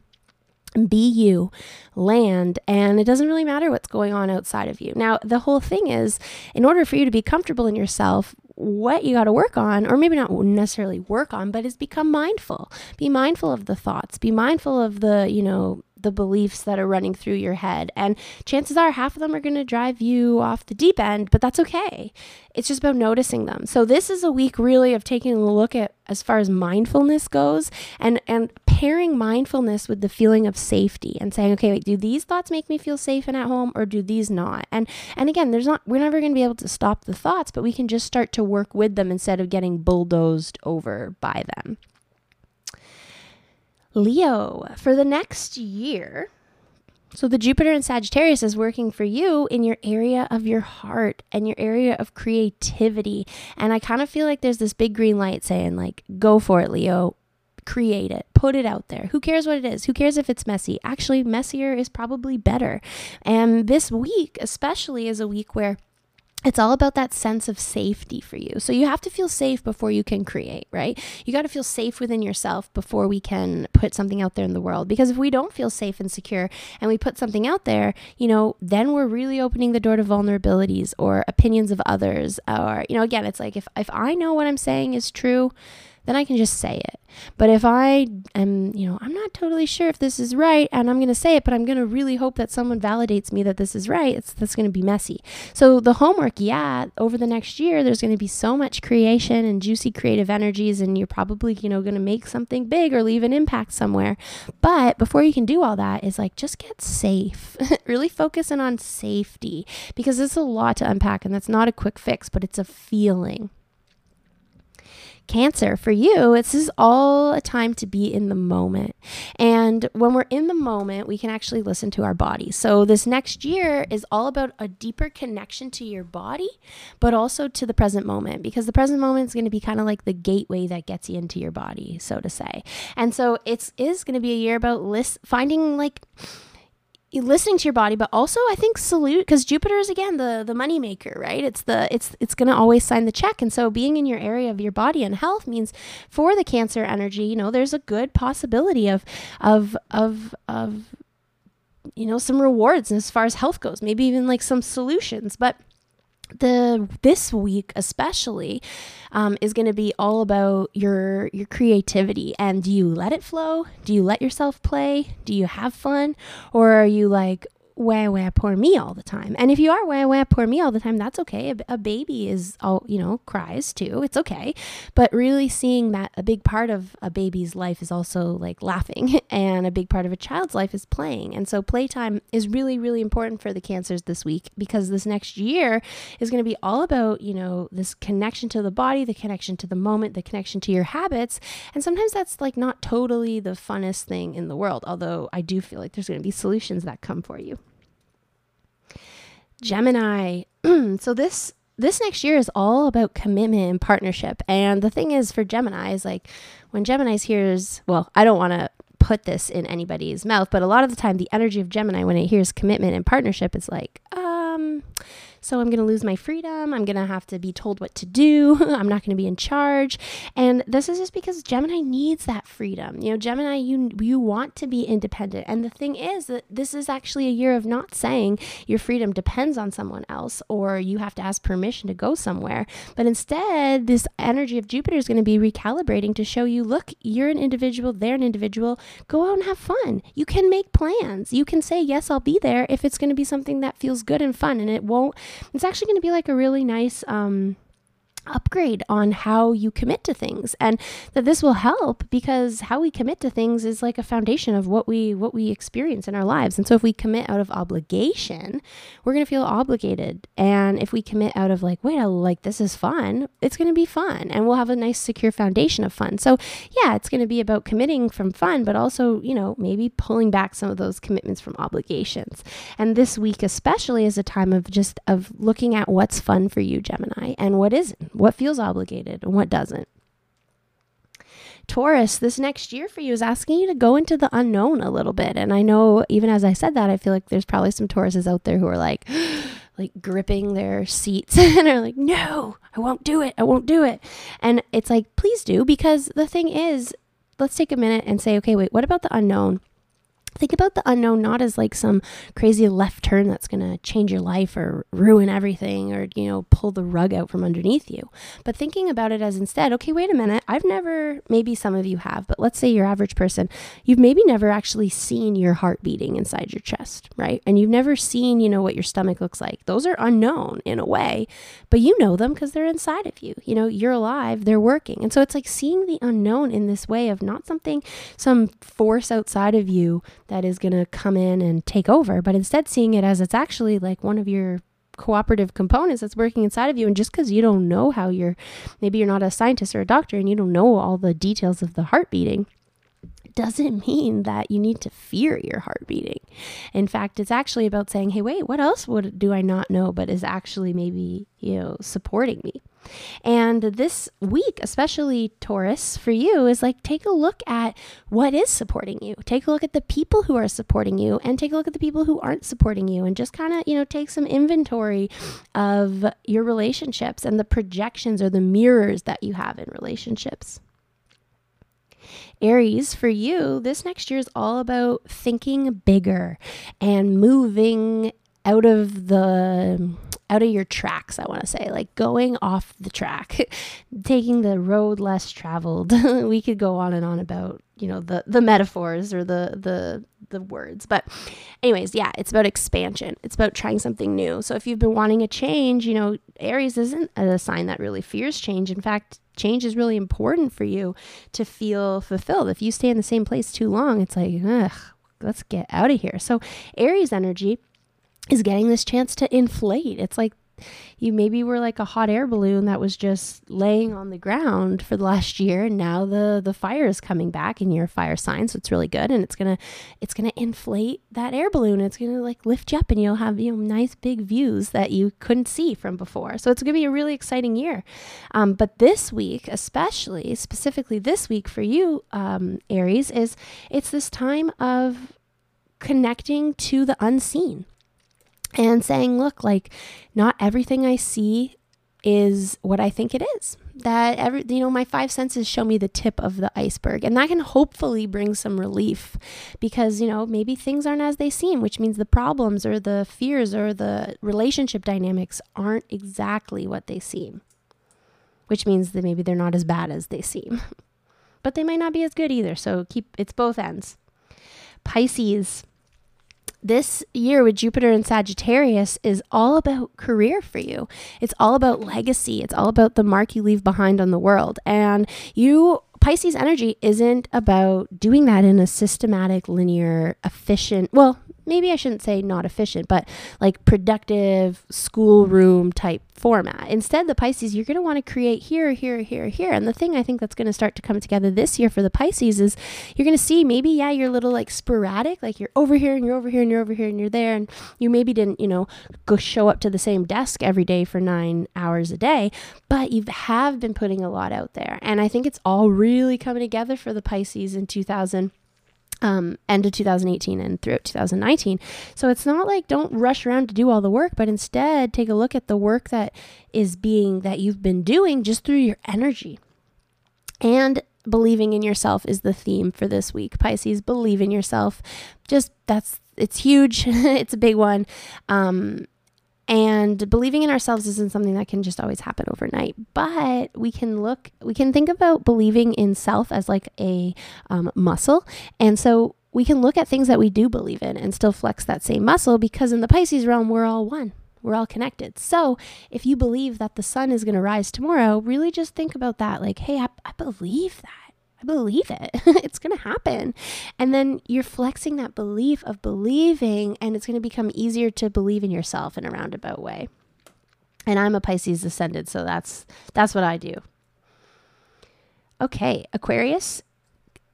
be you, land, and it doesn't really matter what's going on outside of you. Now, the whole thing is, in order for you to be comfortable in yourself, what you got to work on, or maybe not necessarily work on, but is become mindful. Be mindful of the thoughts, be mindful of the, you know, the beliefs that are running through your head. And chances are half of them are going to drive you off the deep end, but that's okay. It's just about noticing them. So this is a week really of taking a look at as far as mindfulness goes and and pairing mindfulness with the feeling of safety and saying, okay, wait, do these thoughts make me feel safe and at home or do these not? And and again, there's not we're never going to be able to stop the thoughts, but we can just start to work with them instead of getting bulldozed over by them. Leo, for the next year, so the Jupiter in Sagittarius is working for you in your area of your heart and your area of creativity. And I kind of feel like there's this big green light saying, like, go for it, Leo. Create it, put it out there. Who cares what it is? Who cares if it's messy? Actually, messier is probably better. And this week, especially, is a week where it's all about that sense of safety for you. So you have to feel safe before you can create, right? You got to feel safe within yourself before we can put something out there in the world. Because if we don't feel safe and secure and we put something out there, you know, then we're really opening the door to vulnerabilities or opinions of others. Or, you know, again, it's like if, if I know what I'm saying is true, then I can just say it. But if I am, you know, I'm not totally sure if this is right and I'm going to say it, but I'm going to really hope that someone validates me that this is right, it's that's going to be messy. So the homework, yeah, over the next year there's going to be so much creation and juicy creative energies and you're probably, you know, going to make something big or leave an impact somewhere. But before you can do all that is like just get safe. really focusing on safety because it's a lot to unpack and that's not a quick fix, but it's a feeling. Cancer, for you, this is all a time to be in the moment. And when we're in the moment, we can actually listen to our body. So, this next year is all about a deeper connection to your body, but also to the present moment, because the present moment is going to be kind of like the gateway that gets you into your body, so to say. And so, it is going to be a year about list, finding like, listening to your body but also i think salute because jupiter is again the the money maker right? It's the it's it's going to always sign the check. And so being in your area of your body and health means for the cancer energy you know there's a good possibility of of of of you know some rewards as far as health goes maybe even like some solutions. But the this week especially um, is going to be all about your your creativity and do you let it flow? Do you let yourself play? Do you have fun? Or are you like wah wah poor me all the time. And if you are wah wah poor me all the time, that's okay. A, a, baby is all, you know, cries too. It's okay. But really seeing that a big part of a baby's life is also like laughing and a big part of a child's life is playing. And so playtime is really, really important for the cancers this week because this next year is going to be all about, you know, this connection to the body, the connection to the moment, the connection to your habits. And sometimes that's like not totally the funnest thing in the world, although I do feel like there's going to be solutions that come for you. Gemini. so this this next year is all about commitment and partnership. And the thing is for Gemini is like when Gemini's hears, well, I don't want to put this in anybody's mouth, but a lot of the time the energy of Gemini when it hears commitment and partnership is like, um, so I'm going to lose my freedom. I'm going to have to be told what to do. I'm not going to be in charge. And this is just because Gemini needs that freedom. You know, Gemini, you you want to be independent. And the thing is that this is actually a year of not saying your freedom depends on someone else or you have to ask permission to go somewhere. But instead, this energy of Jupiter is going to be recalibrating to show you, look, you're an individual, they're an individual. Go out and have fun. You can make plans. You can say, yes, I'll be there if it's going to be something that feels good and fun and it won't it's actually going to be like a really nice um, upgrade on how you commit to things and that this will help because how we commit to things is like a foundation of what we what we experience in our lives. And so if we commit out of obligation we're going to feel obligated. And if we commit out of like wait I like this is fun it's going to be fun and we'll have a nice secure foundation of fun. So yeah it's going to be about committing from fun but also you know maybe pulling back some of those commitments from obligations. And this week especially is a time of just of looking at what's fun for you gemini and what isn't what feels obligated and what doesn't. Taurus, this next year for you is asking you to go into the unknown a little bit. And I know even as I said that, I feel like there's probably some Tauruses out there who are like, like gripping their seats and are like, no, I won't do it. I won't do it. And it's like, please do, because the thing is, let's take a minute and say, okay, wait, what about the unknown? Think about the unknown not as like some crazy left turn that's going to change your life or ruin everything or you know pull the rug out from underneath you. But thinking about it as instead okay wait a minute i've never maybe some of you have but let's say your average person you've maybe never actually seen your heart beating inside your chest right? And you've never seen you know what your stomach looks like. Those are unknown in a way but you know them because they're inside of you. You know you're alive they're working. And so it's like seeing the unknown in this way of not something some force outside of you that is going to come in and take over, but instead seeing it as it's actually like one of your cooperative components that's working inside of you. And just because you don't know how you're, maybe you're not a scientist or a doctor and you don't know all the details of the heart beating, doesn't mean that you need to fear your heart beating. In fact, it's actually about saying, hey, wait, what else would do I not know, but is actually maybe, you know, supporting me. And this week, especially Taurus, for you, is like take a look at what is supporting you. Take a look at the people who are supporting you and take a look at the people who aren't supporting you and just kind of, you know, take some inventory of your relationships and the projections or the mirrors that you have in relationships. Aries, for you, this next year is all about thinking bigger and moving out of the out of your tracks, I want to say, like going off the track, taking the road less traveled. we could go on and on about, you know, the the metaphors or the the the words. But anyways, yeah, it's about expansion. It's about trying something new. So if you've been wanting a change, you know, Aries isn't a sign that really fears change. In fact, change is really important for you to feel fulfilled. If you stay in the same place too long, it's like, ugh, let's get out of here. So Aries energy is getting this chance to inflate. It's like you maybe were like a hot air balloon that was just laying on the ground for the last year and now the the fire is coming back and you're a fire sign so it's really good and it's gonna it's gonna inflate that air balloon. It's gonna like lift you up and you'll have you know nice big views that you couldn't see from before. So it's gonna be a really exciting year. Um, but this week especially specifically this week for you um, aries is it's this time of connecting to the unseen and saying, look, like not everything I see is what I think it is. That every you know my five senses show me the tip of the iceberg and that can hopefully bring some relief because you know maybe things aren't as they seem which means the problems or the fears or the relationship dynamics aren't exactly what they seem. Which means that maybe they're not as bad as they seem. but they might not be as good either, so keep it's both ends. Pisces this year with Jupiter and Sagittarius is all about career for you. It's all about legacy. It's all about the mark you leave behind on the world. And you Pisces energy isn't about doing that in a systematic, linear, efficient, well, maybe I shouldn't say not efficient, but like productive schoolroom type format. Instead, the Pisces, you're going to want to create here, here, here, here. And the thing I think that's going to start to come together this year for the Pisces is you're going to see maybe, yeah, you're a little like sporadic, like you're over here and you're over here and you're over here and you're there. And you maybe didn't, you know, go show up to the same desk every day for nine hours a day, but you have been putting a lot out there. And I think it's all really coming together for the Pisces in 2000 um, end of 2018 and throughout 2019. So it's not like don't rush around to do all the work, but instead take a look at the work that is being that you've been doing just through your energy. And believing in yourself is the theme for this week. Pisces, believe in yourself. Just that's it's huge. it's a big one. Um, and believing in ourselves isn't something that can just always happen overnight, but we can look, we can think about believing in self as like a um, muscle. And so we can look at things that we do believe in and still flex that same muscle because in the Pisces realm, we're all one. We're all connected. So if you believe that the sun is going to rise tomorrow, really just think about that. Like, hey, I, I believe that believe it. it's going to happen. And then you're flexing that belief of believing, and it's going to become easier to believe in yourself in a roundabout way. And I'm a Pisces ascendant, so that's that's what I do. Okay, Aquarius,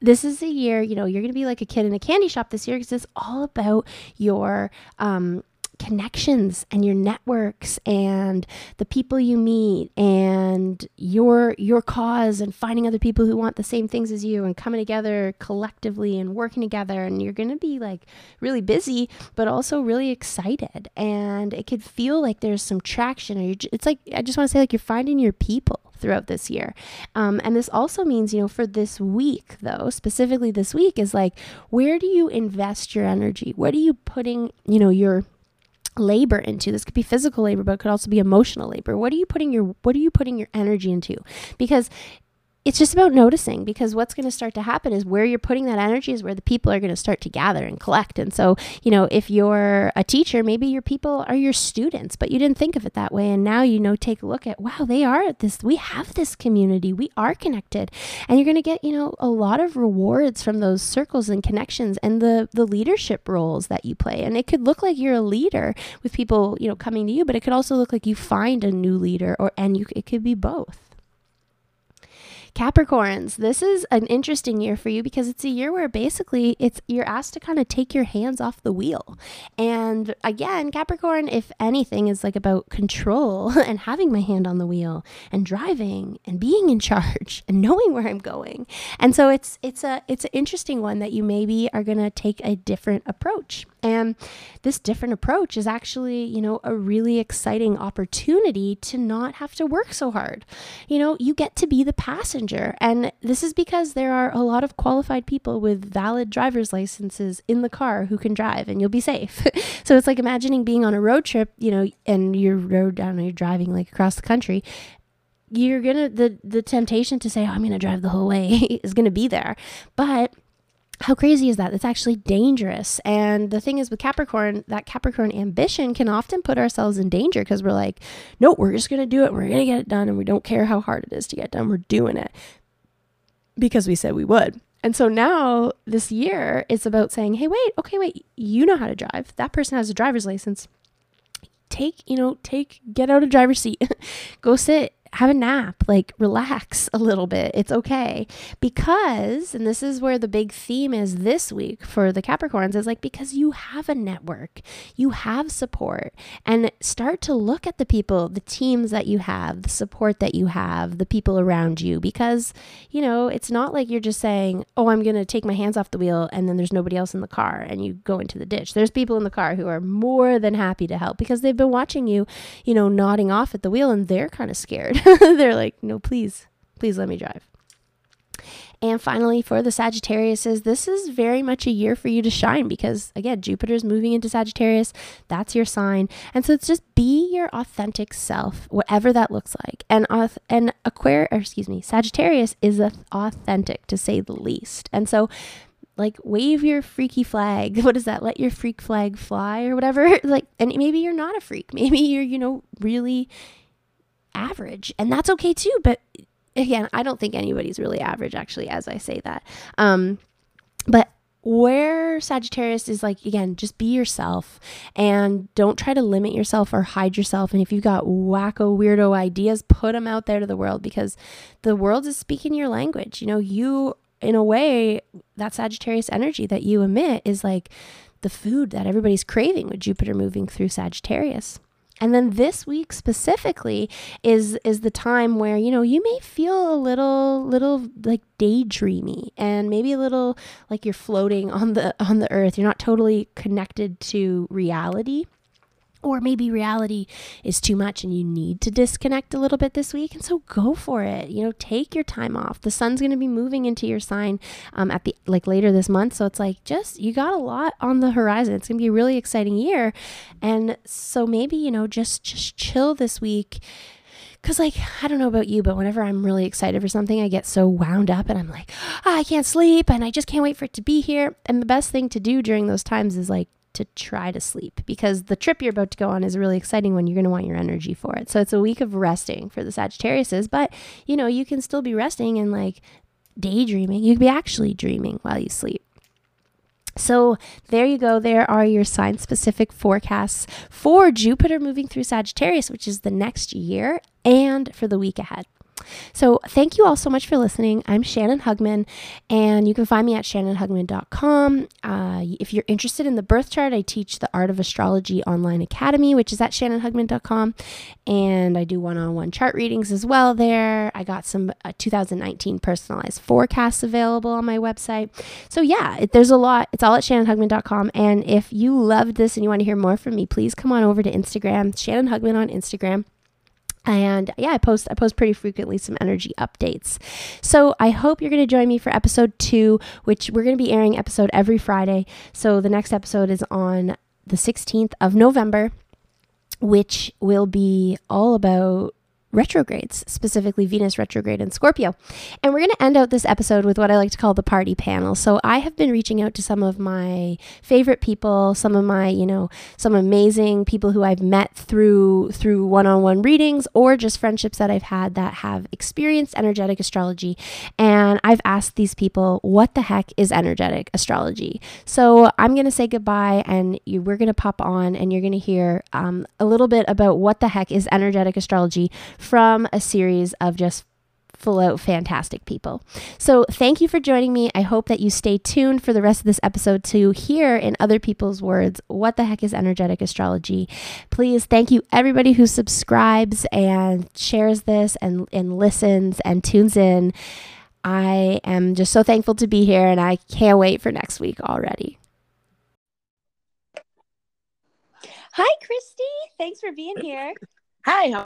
this is a year, you know, you're going to be like a kid in a candy shop this year because it's all about your um, connections and your networks and the people you meet and your your cause and finding other people who want the same things as you and coming together collectively and working together and you're going to be like really busy but also really excited and it could feel like there's some traction or it's like I just want to say like you're finding your people throughout this year. Um, and this also means, you know, for this week, though, specifically this week, is like, where do you invest your energy? What are you putting, you know, your labor into. This could be physical labor but it could also be emotional labor. What are you putting your what are you putting your energy into? Because it's just about noticing because what's going to start to happen is where you're putting that energy is where the people are going to start to gather and collect. And so, you know, if you're a teacher, maybe your people are your students, but you didn't think of it that way. And now, you know, take a look at, wow, they are this, we have this community, we are connected. And you're going to get, you know, a lot of rewards from those circles and connections and the, the leadership roles that you play. And it could look like you're a leader with people, you know, coming to you, but it could also look like you find a new leader or, and you, it could be both. Capricorns, this is an interesting year for you because it's a year where basically it's you're asked to kind of take your hands off the wheel. And again, Capricorn, if anything, is like about control and having my hand on the wheel and driving and being in charge and knowing where I'm going. And so it's it's a it's an interesting one that you maybe are gonna take a different approach. And this different approach is actually, you know, a really exciting opportunity to not have to work so hard. You know, you get to be the passenger. And this is because there are a lot of qualified people with valid driver's licenses in the car who can drive and you'll be safe. so it's like imagining being on a road trip, you know, and you're road down and you're driving like across the country you're gonna the the temptation to say oh, i'm gonna drive the whole way is gonna be there but how crazy is that? It's actually dangerous. And the thing is with Capricorn, that Capricorn ambition can often put ourselves in danger because we're like, no, we're just going to do it. We're going to get it done. And we don't care how hard it is to get done. We're doing it because we said we would. And so now this year, it's about saying, hey, wait, okay, wait, you know how to drive. That person has a driver's license. take, you know, take, get out of driver's seat, go sit, have a nap, like relax a little bit. It's okay. Because, and this is where the big theme is this week for the Capricorns, is like because you have a network, you have support, and start to look at the people, the teams that you have, the support that you have, the people around you. Because, you know, it's not like you're just saying, oh, I'm going to take my hands off the wheel and then there's nobody else in the car and you go into the ditch. There's people in the car who are more than happy to help because they've been watching you, you know, nodding off at the wheel and they're kind of scared. They're like, no, please, please let me drive. And finally, for the Sagittariuses, this is very much a year for you to shine because, again, Jupiter's moving into Sagittarius. That's your sign. And so it's just be your authentic self, whatever that looks like. And, and Aquarius, excuse me, Sagittarius is authentic to say the least. And so like wave your freaky flag. What is that? Let your freak flag fly or whatever. Like, and maybe you're not a freak. Maybe you're, you know, really average, and that's okay too. But again, I don't think anybody's really average, actually, as I say that. Um, but where Sagittarius is like, again, just be yourself and don't try to limit yourself or hide yourself. And if you've got wacko, weirdo ideas, put them out there to the world because the world is speaking your language. You know, you, in a way, that Sagittarius energy that you emit is like the food that everybody's craving with Jupiter moving through Sagittarius. And then this week specifically is is the time where, you know, you may feel a little little like daydreamy and maybe a little like you're floating on the on the earth. You're not totally connected to reality or maybe reality is too much and you need to disconnect a little bit this week. And so go for it. You know, take your time off. The sun's going to be moving into your sign um, at the like later this month. So it's like just you got a lot on the horizon. It's going to be a really exciting year. And so maybe, you know, just just chill this week. Cause like I don't know about you, but whenever I'm really excited for something, I get so wound up and I'm like, oh, I can't sleep and I just can't wait for it to be here. And the best thing to do during those times is like to try to sleep because the trip you're about to go on is a really exciting one. You're going to want your energy for it. So it's a week of resting for the Sagittariuses, but you know, you can still be resting and like daydreaming. You could be actually dreaming while you sleep. So there you go. There are your sign specific forecasts for Jupiter moving through Sagittarius, which is the next year, and for the week ahead. So, thank you all so much for listening. I'm Shannon Hugman, and you can find me at shannonhugman.com. Uh, if you're interested in the birth chart, I teach the Art of Astrology Online Academy, which is at shannonhugman.com. And I do one on one chart readings as well there. I got some uh, 2019 personalized forecasts available on my website. So, yeah, it, there's a lot. It's all at shannonhugman.com. And if you loved this and you want to hear more from me, please come on over to Instagram, Shannon Hugman on Instagram and yeah i post i post pretty frequently some energy updates. So i hope you're going to join me for episode two which we're going to be airing episode every friday. So the next episode is on the 16th of november which will be all about retrogrades, specifically Venus retrograde in Scorpio. And we're going to end out this episode with what I like to call the party panel. So I have been reaching out to some of my favorite people, some of my, you know, some amazing people who I've met through through one-on-one readings or just friendships that I've had that have experienced energetic astrology. And I've asked these people, what the heck is energetic astrology? So I'm going to say goodbye and you, we're going to pop on and you're going to hear um, a little bit about what the heck is energetic astrology from a series of just full out fantastic people. So, thank you for joining me. I hope that you stay tuned for the rest of this episode to hear in other people's words what the heck is energetic astrology. Please, thank you everybody who subscribes and shares this and, and listens and tunes in. I am just so thankful to be here and I can't wait for next week already. Hi, Christy. Thanks for being here. Hi.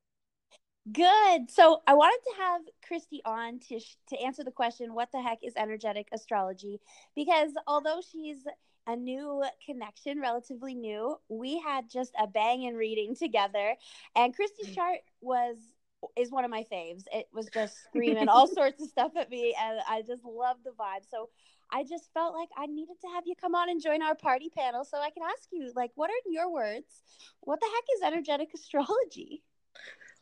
Good. So I wanted to have Christy on to sh- to answer the question, "What the heck is energetic astrology?" Because although she's a new connection, relatively new, we had just a banging reading together, and Christy's mm. chart was is one of my faves. It was just screaming all sorts of stuff at me, and I just love the vibe. So I just felt like I needed to have you come on and join our party panel so I can ask you, like, what are in your words? What the heck is energetic astrology?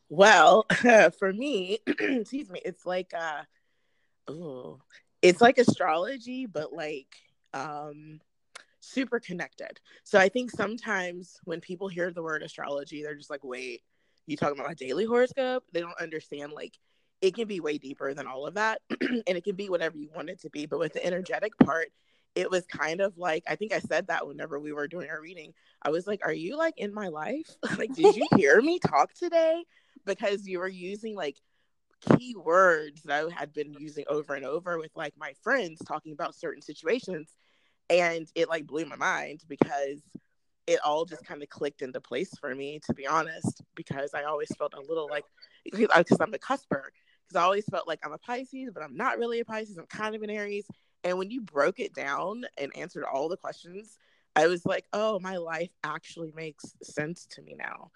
Well, for me, excuse me, it's like uh it's like astrology, but like um super connected. So I think sometimes when people hear the word astrology, they're just like, wait, you talking about a daily horoscope? They don't understand like it can be way deeper than all of that. and it can be whatever you want it to be. But with the energetic part, it was kind of like I think I said that whenever we were doing our reading. I was like, Are you like in my life? like, did you hear me talk today? Because you were using like key words that I had been using over and over with like my friends talking about certain situations and it like blew my mind because it all just kind of clicked into place for me to be honest because i always felt a little like because i'm a cusper because i always felt like i'm a pisces but i'm not really a pisces i'm kind of an aries and when you broke it down and answered all the questions i was like oh my life actually makes sense to me now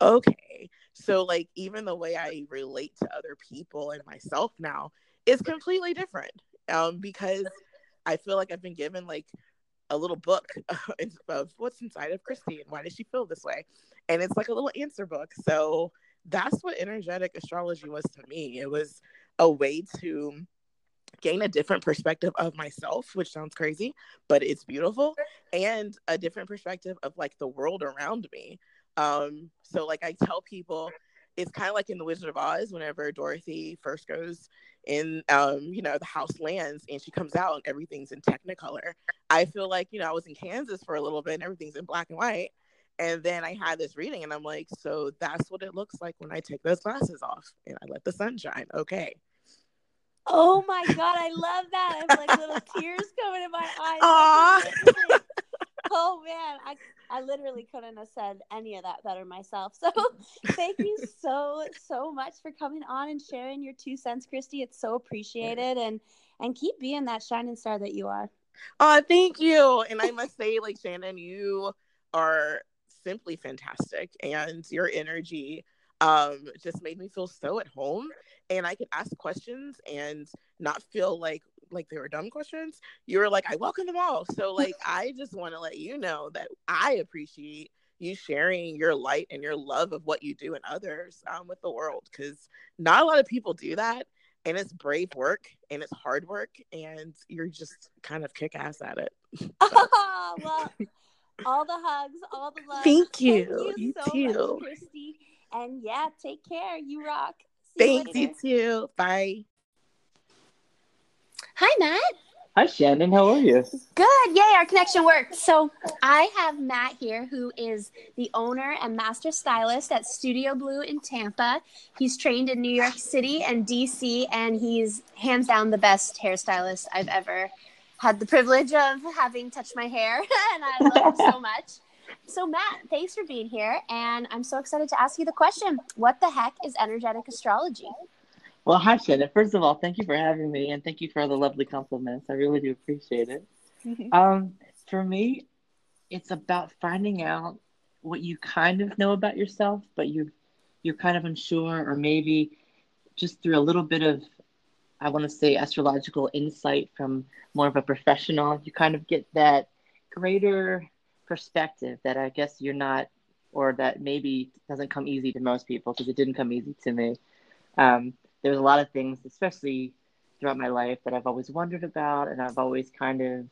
okay so like even the way i relate to other people and myself now is completely different um because I feel like I've been given like a little book of what's inside of Christy and why does she feel this way, and it's like a little answer book. So that's what energetic astrology was to me. It was a way to gain a different perspective of myself, which sounds crazy, but it's beautiful, and a different perspective of like the world around me. Um, so like I tell people, it's kind of like in the Wizard of Oz whenever Dorothy first goes in um you know the house lands and she comes out and everything's in technicolor. I feel like you know i was in kansas for a little bit and everything's in black and white. And then i had this reading and i'm like so that's what it looks like when i take those glasses off and i let the sun shine. Okay. Oh my god i love that. I have like little tears coming in my eyes. Aww. oh man i I literally couldn't have said any of that better myself. So thank you so so much for coming on and sharing your two cents, Christy. It's so appreciated and and keep being that shining star that you are. Oh, thank you. And I must say, like Shannon, you are simply fantastic and your energy um just made me feel so at home and I could ask questions and not feel like like they were dumb questions. You were like, I welcome them all. So like I just want to let you know that I appreciate you sharing your light and your love of what you do and others um, with the world because not a lot of people do that and it's brave work and it's hard work and you're just kind of kick ass at it. oh, well, all the hugs, all the love. Thank you. Thank you, you so too. much, Christy. And yeah, take care. You rock. See Thanks, you, you too. Bye. Hi, Matt. Hi, Shannon. How are you? Good. Yay, our connection worked. So I have Matt here, who is the owner and master stylist at Studio Blue in Tampa. He's trained in New York City and DC, and he's hands down the best hairstylist I've ever had the privilege of having touched my hair, and I love him so much. So, Matt, thanks for being here. And I'm so excited to ask you the question What the heck is energetic astrology? Well, hi, Shannon. First of all, thank you for having me and thank you for all the lovely compliments. I really do appreciate it. um, for me, it's about finding out what you kind of know about yourself, but you you're kind of unsure, or maybe just through a little bit of I want to say astrological insight from more of a professional, you kind of get that greater perspective that I guess you're not, or that maybe doesn't come easy to most people because it didn't come easy to me. Um, there's a lot of things, especially throughout my life, that I've always wondered about, and I've always kind of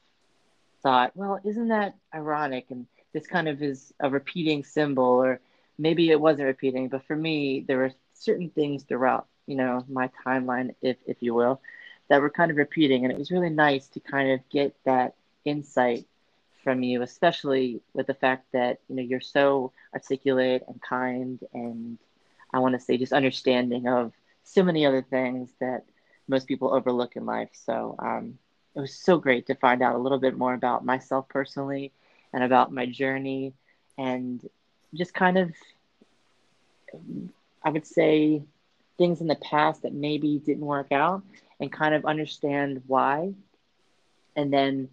thought, well, isn't that ironic? And this kind of is a repeating symbol, or maybe it wasn't repeating, but for me, there were certain things throughout, you know, my timeline, if if you will, that were kind of repeating, and it was really nice to kind of get that insight from you, especially with the fact that you know you're so articulate and kind, and I want to say just understanding of so many other things that most people overlook in life. So um, it was so great to find out a little bit more about myself personally and about my journey and just kind of, I would say, things in the past that maybe didn't work out and kind of understand why. And then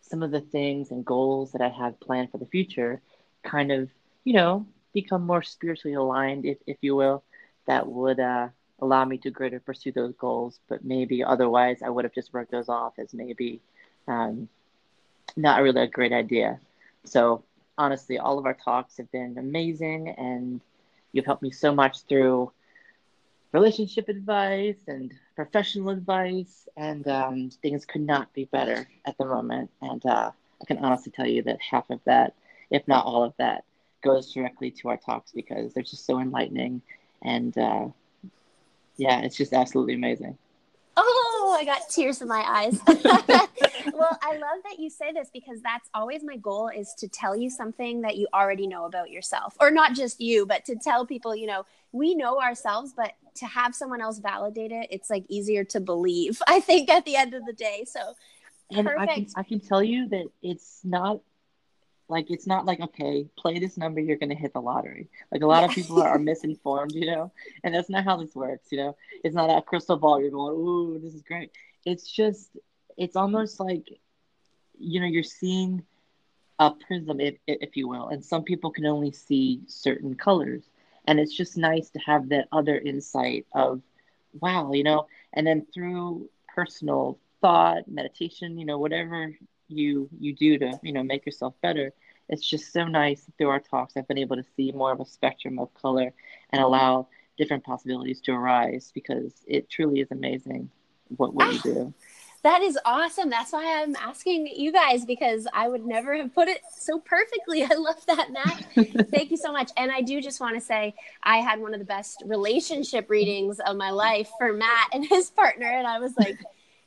some of the things and goals that I have planned for the future kind of, you know, become more spiritually aligned, if, if you will, that would uh, allow me to greater pursue those goals. But maybe otherwise, I would have just worked those off as maybe um, not really a great idea. So honestly, all of our talks have been amazing, and you've helped me so much through relationship advice and professional advice, and um, things could not be better at the moment. And uh, I can honestly tell you that half of that, if not all of that, goes directly to our talks because they're just so enlightening and uh, yeah, it's just absolutely amazing. Oh, I got tears in my eyes. well, I love that you say this because that's always my goal is to tell you something that you already know about yourself. Or not just you, but to tell people, you know, we know ourselves, but to have someone else validate it, it's like easier to believe, I think, at the end of the day. So and perfect. I can, I can tell you that it's not like it's not like okay, play this number, you're gonna hit the lottery. Like a lot of people are, are misinformed, you know, and that's not how this works. You know, it's not a crystal ball. You're going, ooh, this is great. It's just, it's almost like, you know, you're seeing a prism, if if you will, and some people can only see certain colors, and it's just nice to have that other insight of, wow, you know, and then through personal thought, meditation, you know, whatever you you do to you know make yourself better it's just so nice through our talks i've been able to see more of a spectrum of color and allow different possibilities to arise because it truly is amazing what, what ah, you do that is awesome. That's why I'm asking you guys because I would never have put it so perfectly. I love that, Matt. Thank you so much. And I do just want to say I had one of the best relationship readings of my life for Matt and his partner. And I was like,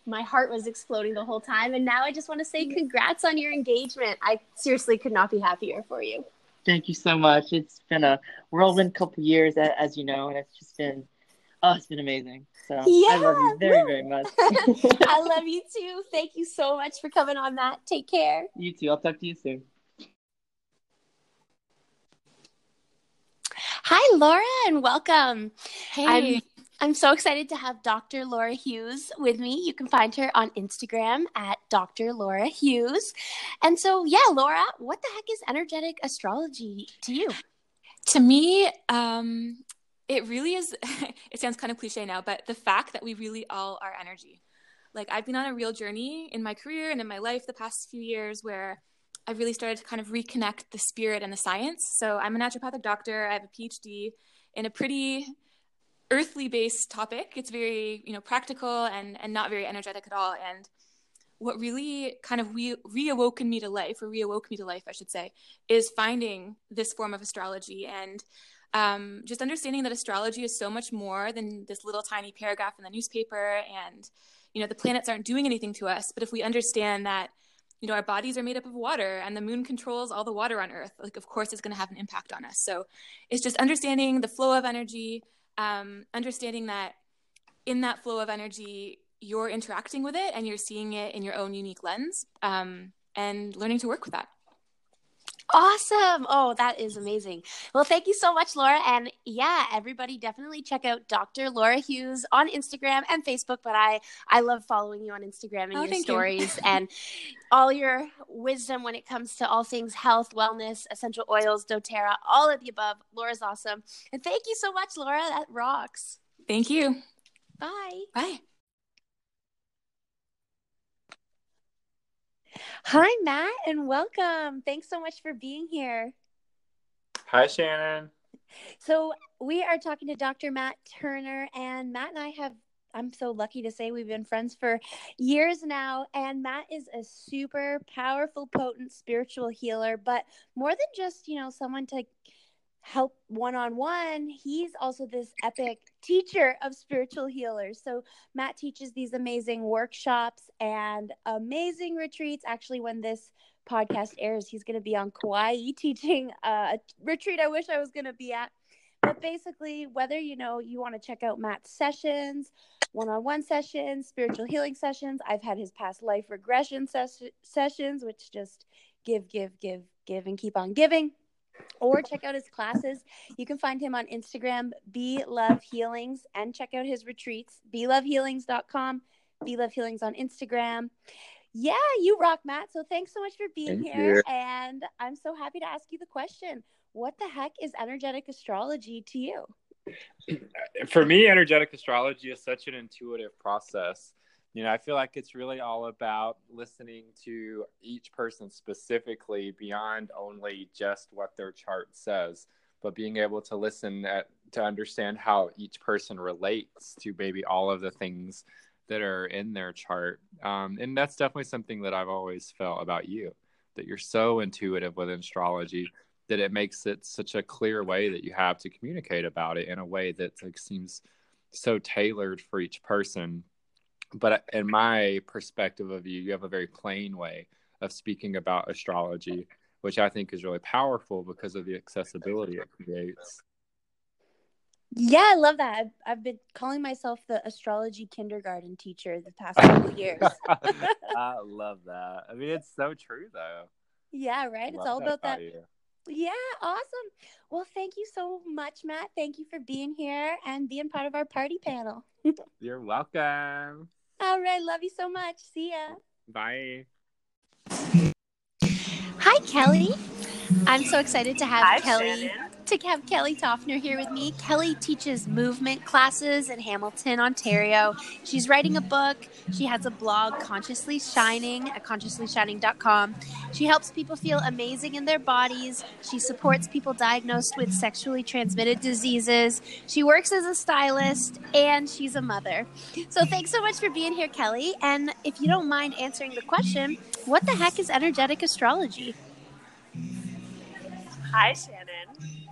my heart was exploding the whole time. And now I just want to say congrats on your engagement. I seriously could not be happier for you. Thank you so much. It's been a whirlwind couple years, as you know, and it's just been, oh, it's been amazing. So yeah, I love you very, very much. I love you too. Thank you so much for coming on, that. Take care. You too. I'll talk to you soon. Hi, Laura, and welcome. Hey. I'm I'm so excited to have Dr. Laura Hughes with me. You can find her on Instagram at Dr. Laura Hughes. And so, yeah, Laura, what the heck is energetic astrology to you? To me, um, it really is, it sounds kind of cliche now, but the fact that we really all are energy. Like, I've been on a real journey in my career and in my life the past few years where I've really started to kind of reconnect the spirit and the science. So, I'm a naturopathic doctor, I have a PhD in a pretty earthly based topic. It's very, you know, practical and, and not very energetic at all. And what really kind of re- reawoken me to life, or reawoke me to life, I should say, is finding this form of astrology and um, just understanding that astrology is so much more than this little tiny paragraph in the newspaper. And, you know, the planets aren't doing anything to us. But if we understand that, you know, our bodies are made up of water and the moon controls all the water on Earth, like, of course, it's going to have an impact on us. So it's just understanding the flow of energy, um, understanding that in that flow of energy, you're interacting with it and you're seeing it in your own unique lens um, and learning to work with that. Awesome. Oh, that is amazing. Well, thank you so much, Laura. And yeah, everybody definitely check out Dr. Laura Hughes on Instagram and Facebook. But I, I love following you on Instagram and oh, your stories you. and all your wisdom when it comes to all things health, wellness, essential oils, doTERRA, all of the above. Laura's awesome. And thank you so much, Laura. That rocks. Thank you. Bye. Bye. Hi, Matt, and welcome. Thanks so much for being here. Hi, Shannon. So, we are talking to Dr. Matt Turner, and Matt and I have, I'm so lucky to say we've been friends for years now. And Matt is a super powerful, potent spiritual healer, but more than just, you know, someone to help one on one, he's also this epic teacher of spiritual healers. So, Matt teaches these amazing workshops and amazing retreats. Actually, when this podcast airs, he's going to be on Kauai teaching uh, a retreat I wish I was going to be at. But basically, whether you know you want to check out Matt's sessions, one-on-one sessions, spiritual healing sessions, I've had his past life regression ses- sessions, which just give, give, give, give, and keep on giving or check out his classes. You can find him on Instagram, Be Love Healings, and check out his retreats, belovehealings.com, Be Love Healings on Instagram. Yeah, you rock, Matt. So thanks so much for being Thank here. You. And I'm so happy to ask you the question What the heck is energetic astrology to you? For me, energetic astrology is such an intuitive process you know i feel like it's really all about listening to each person specifically beyond only just what their chart says but being able to listen at, to understand how each person relates to maybe all of the things that are in their chart um, and that's definitely something that i've always felt about you that you're so intuitive with astrology that it makes it such a clear way that you have to communicate about it in a way that like, seems so tailored for each person. But in my perspective of you, you have a very plain way of speaking about astrology, which I think is really powerful because of the accessibility it creates. Yeah, I love that. I've, I've been calling myself the astrology kindergarten teacher the past couple years. I love that. I mean, it's so true, though. Yeah, right. It's all about that. Yeah, awesome. Well, thank you so much, Matt. Thank you for being here and being part of our party panel. You're welcome. All right. Love you so much. See ya. Bye. Hi, Kelly. I'm so excited to have Hi, Kelly Shannon. To have Kelly Toffner here with me. Kelly teaches movement classes in Hamilton, Ontario. She's writing a book. She has a blog, Consciously Shining, at consciously.shining.com. She helps people feel amazing in their bodies. She supports people diagnosed with sexually transmitted diseases. She works as a stylist and she's a mother. So thanks so much for being here, Kelly. And if you don't mind answering the question, what the heck is energetic astrology? Hi, Shannon.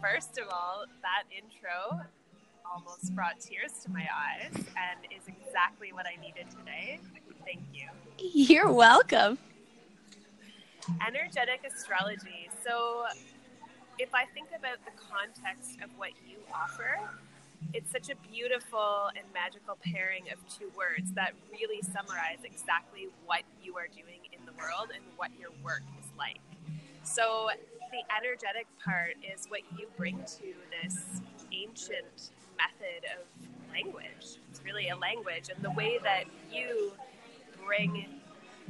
First of all, that intro almost brought tears to my eyes and is exactly what I needed today. Thank you. You're welcome. Energetic astrology. So, if I think about the context of what you offer, it's such a beautiful and magical pairing of two words that really summarize exactly what you are doing in the world and what your work is like. So, the energetic part is what you bring to this ancient method of language. It's really a language, and the way that you bring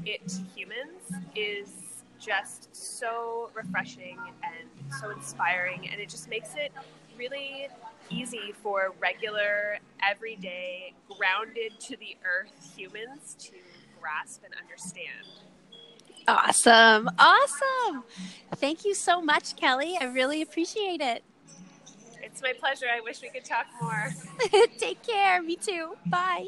it to humans is just so refreshing and so inspiring, and it just makes it really easy for regular, everyday, grounded to the earth humans to grasp and understand. Awesome. Awesome. Thank you so much, Kelly. I really appreciate it. It's my pleasure. I wish we could talk more. Take care. Me too. Bye.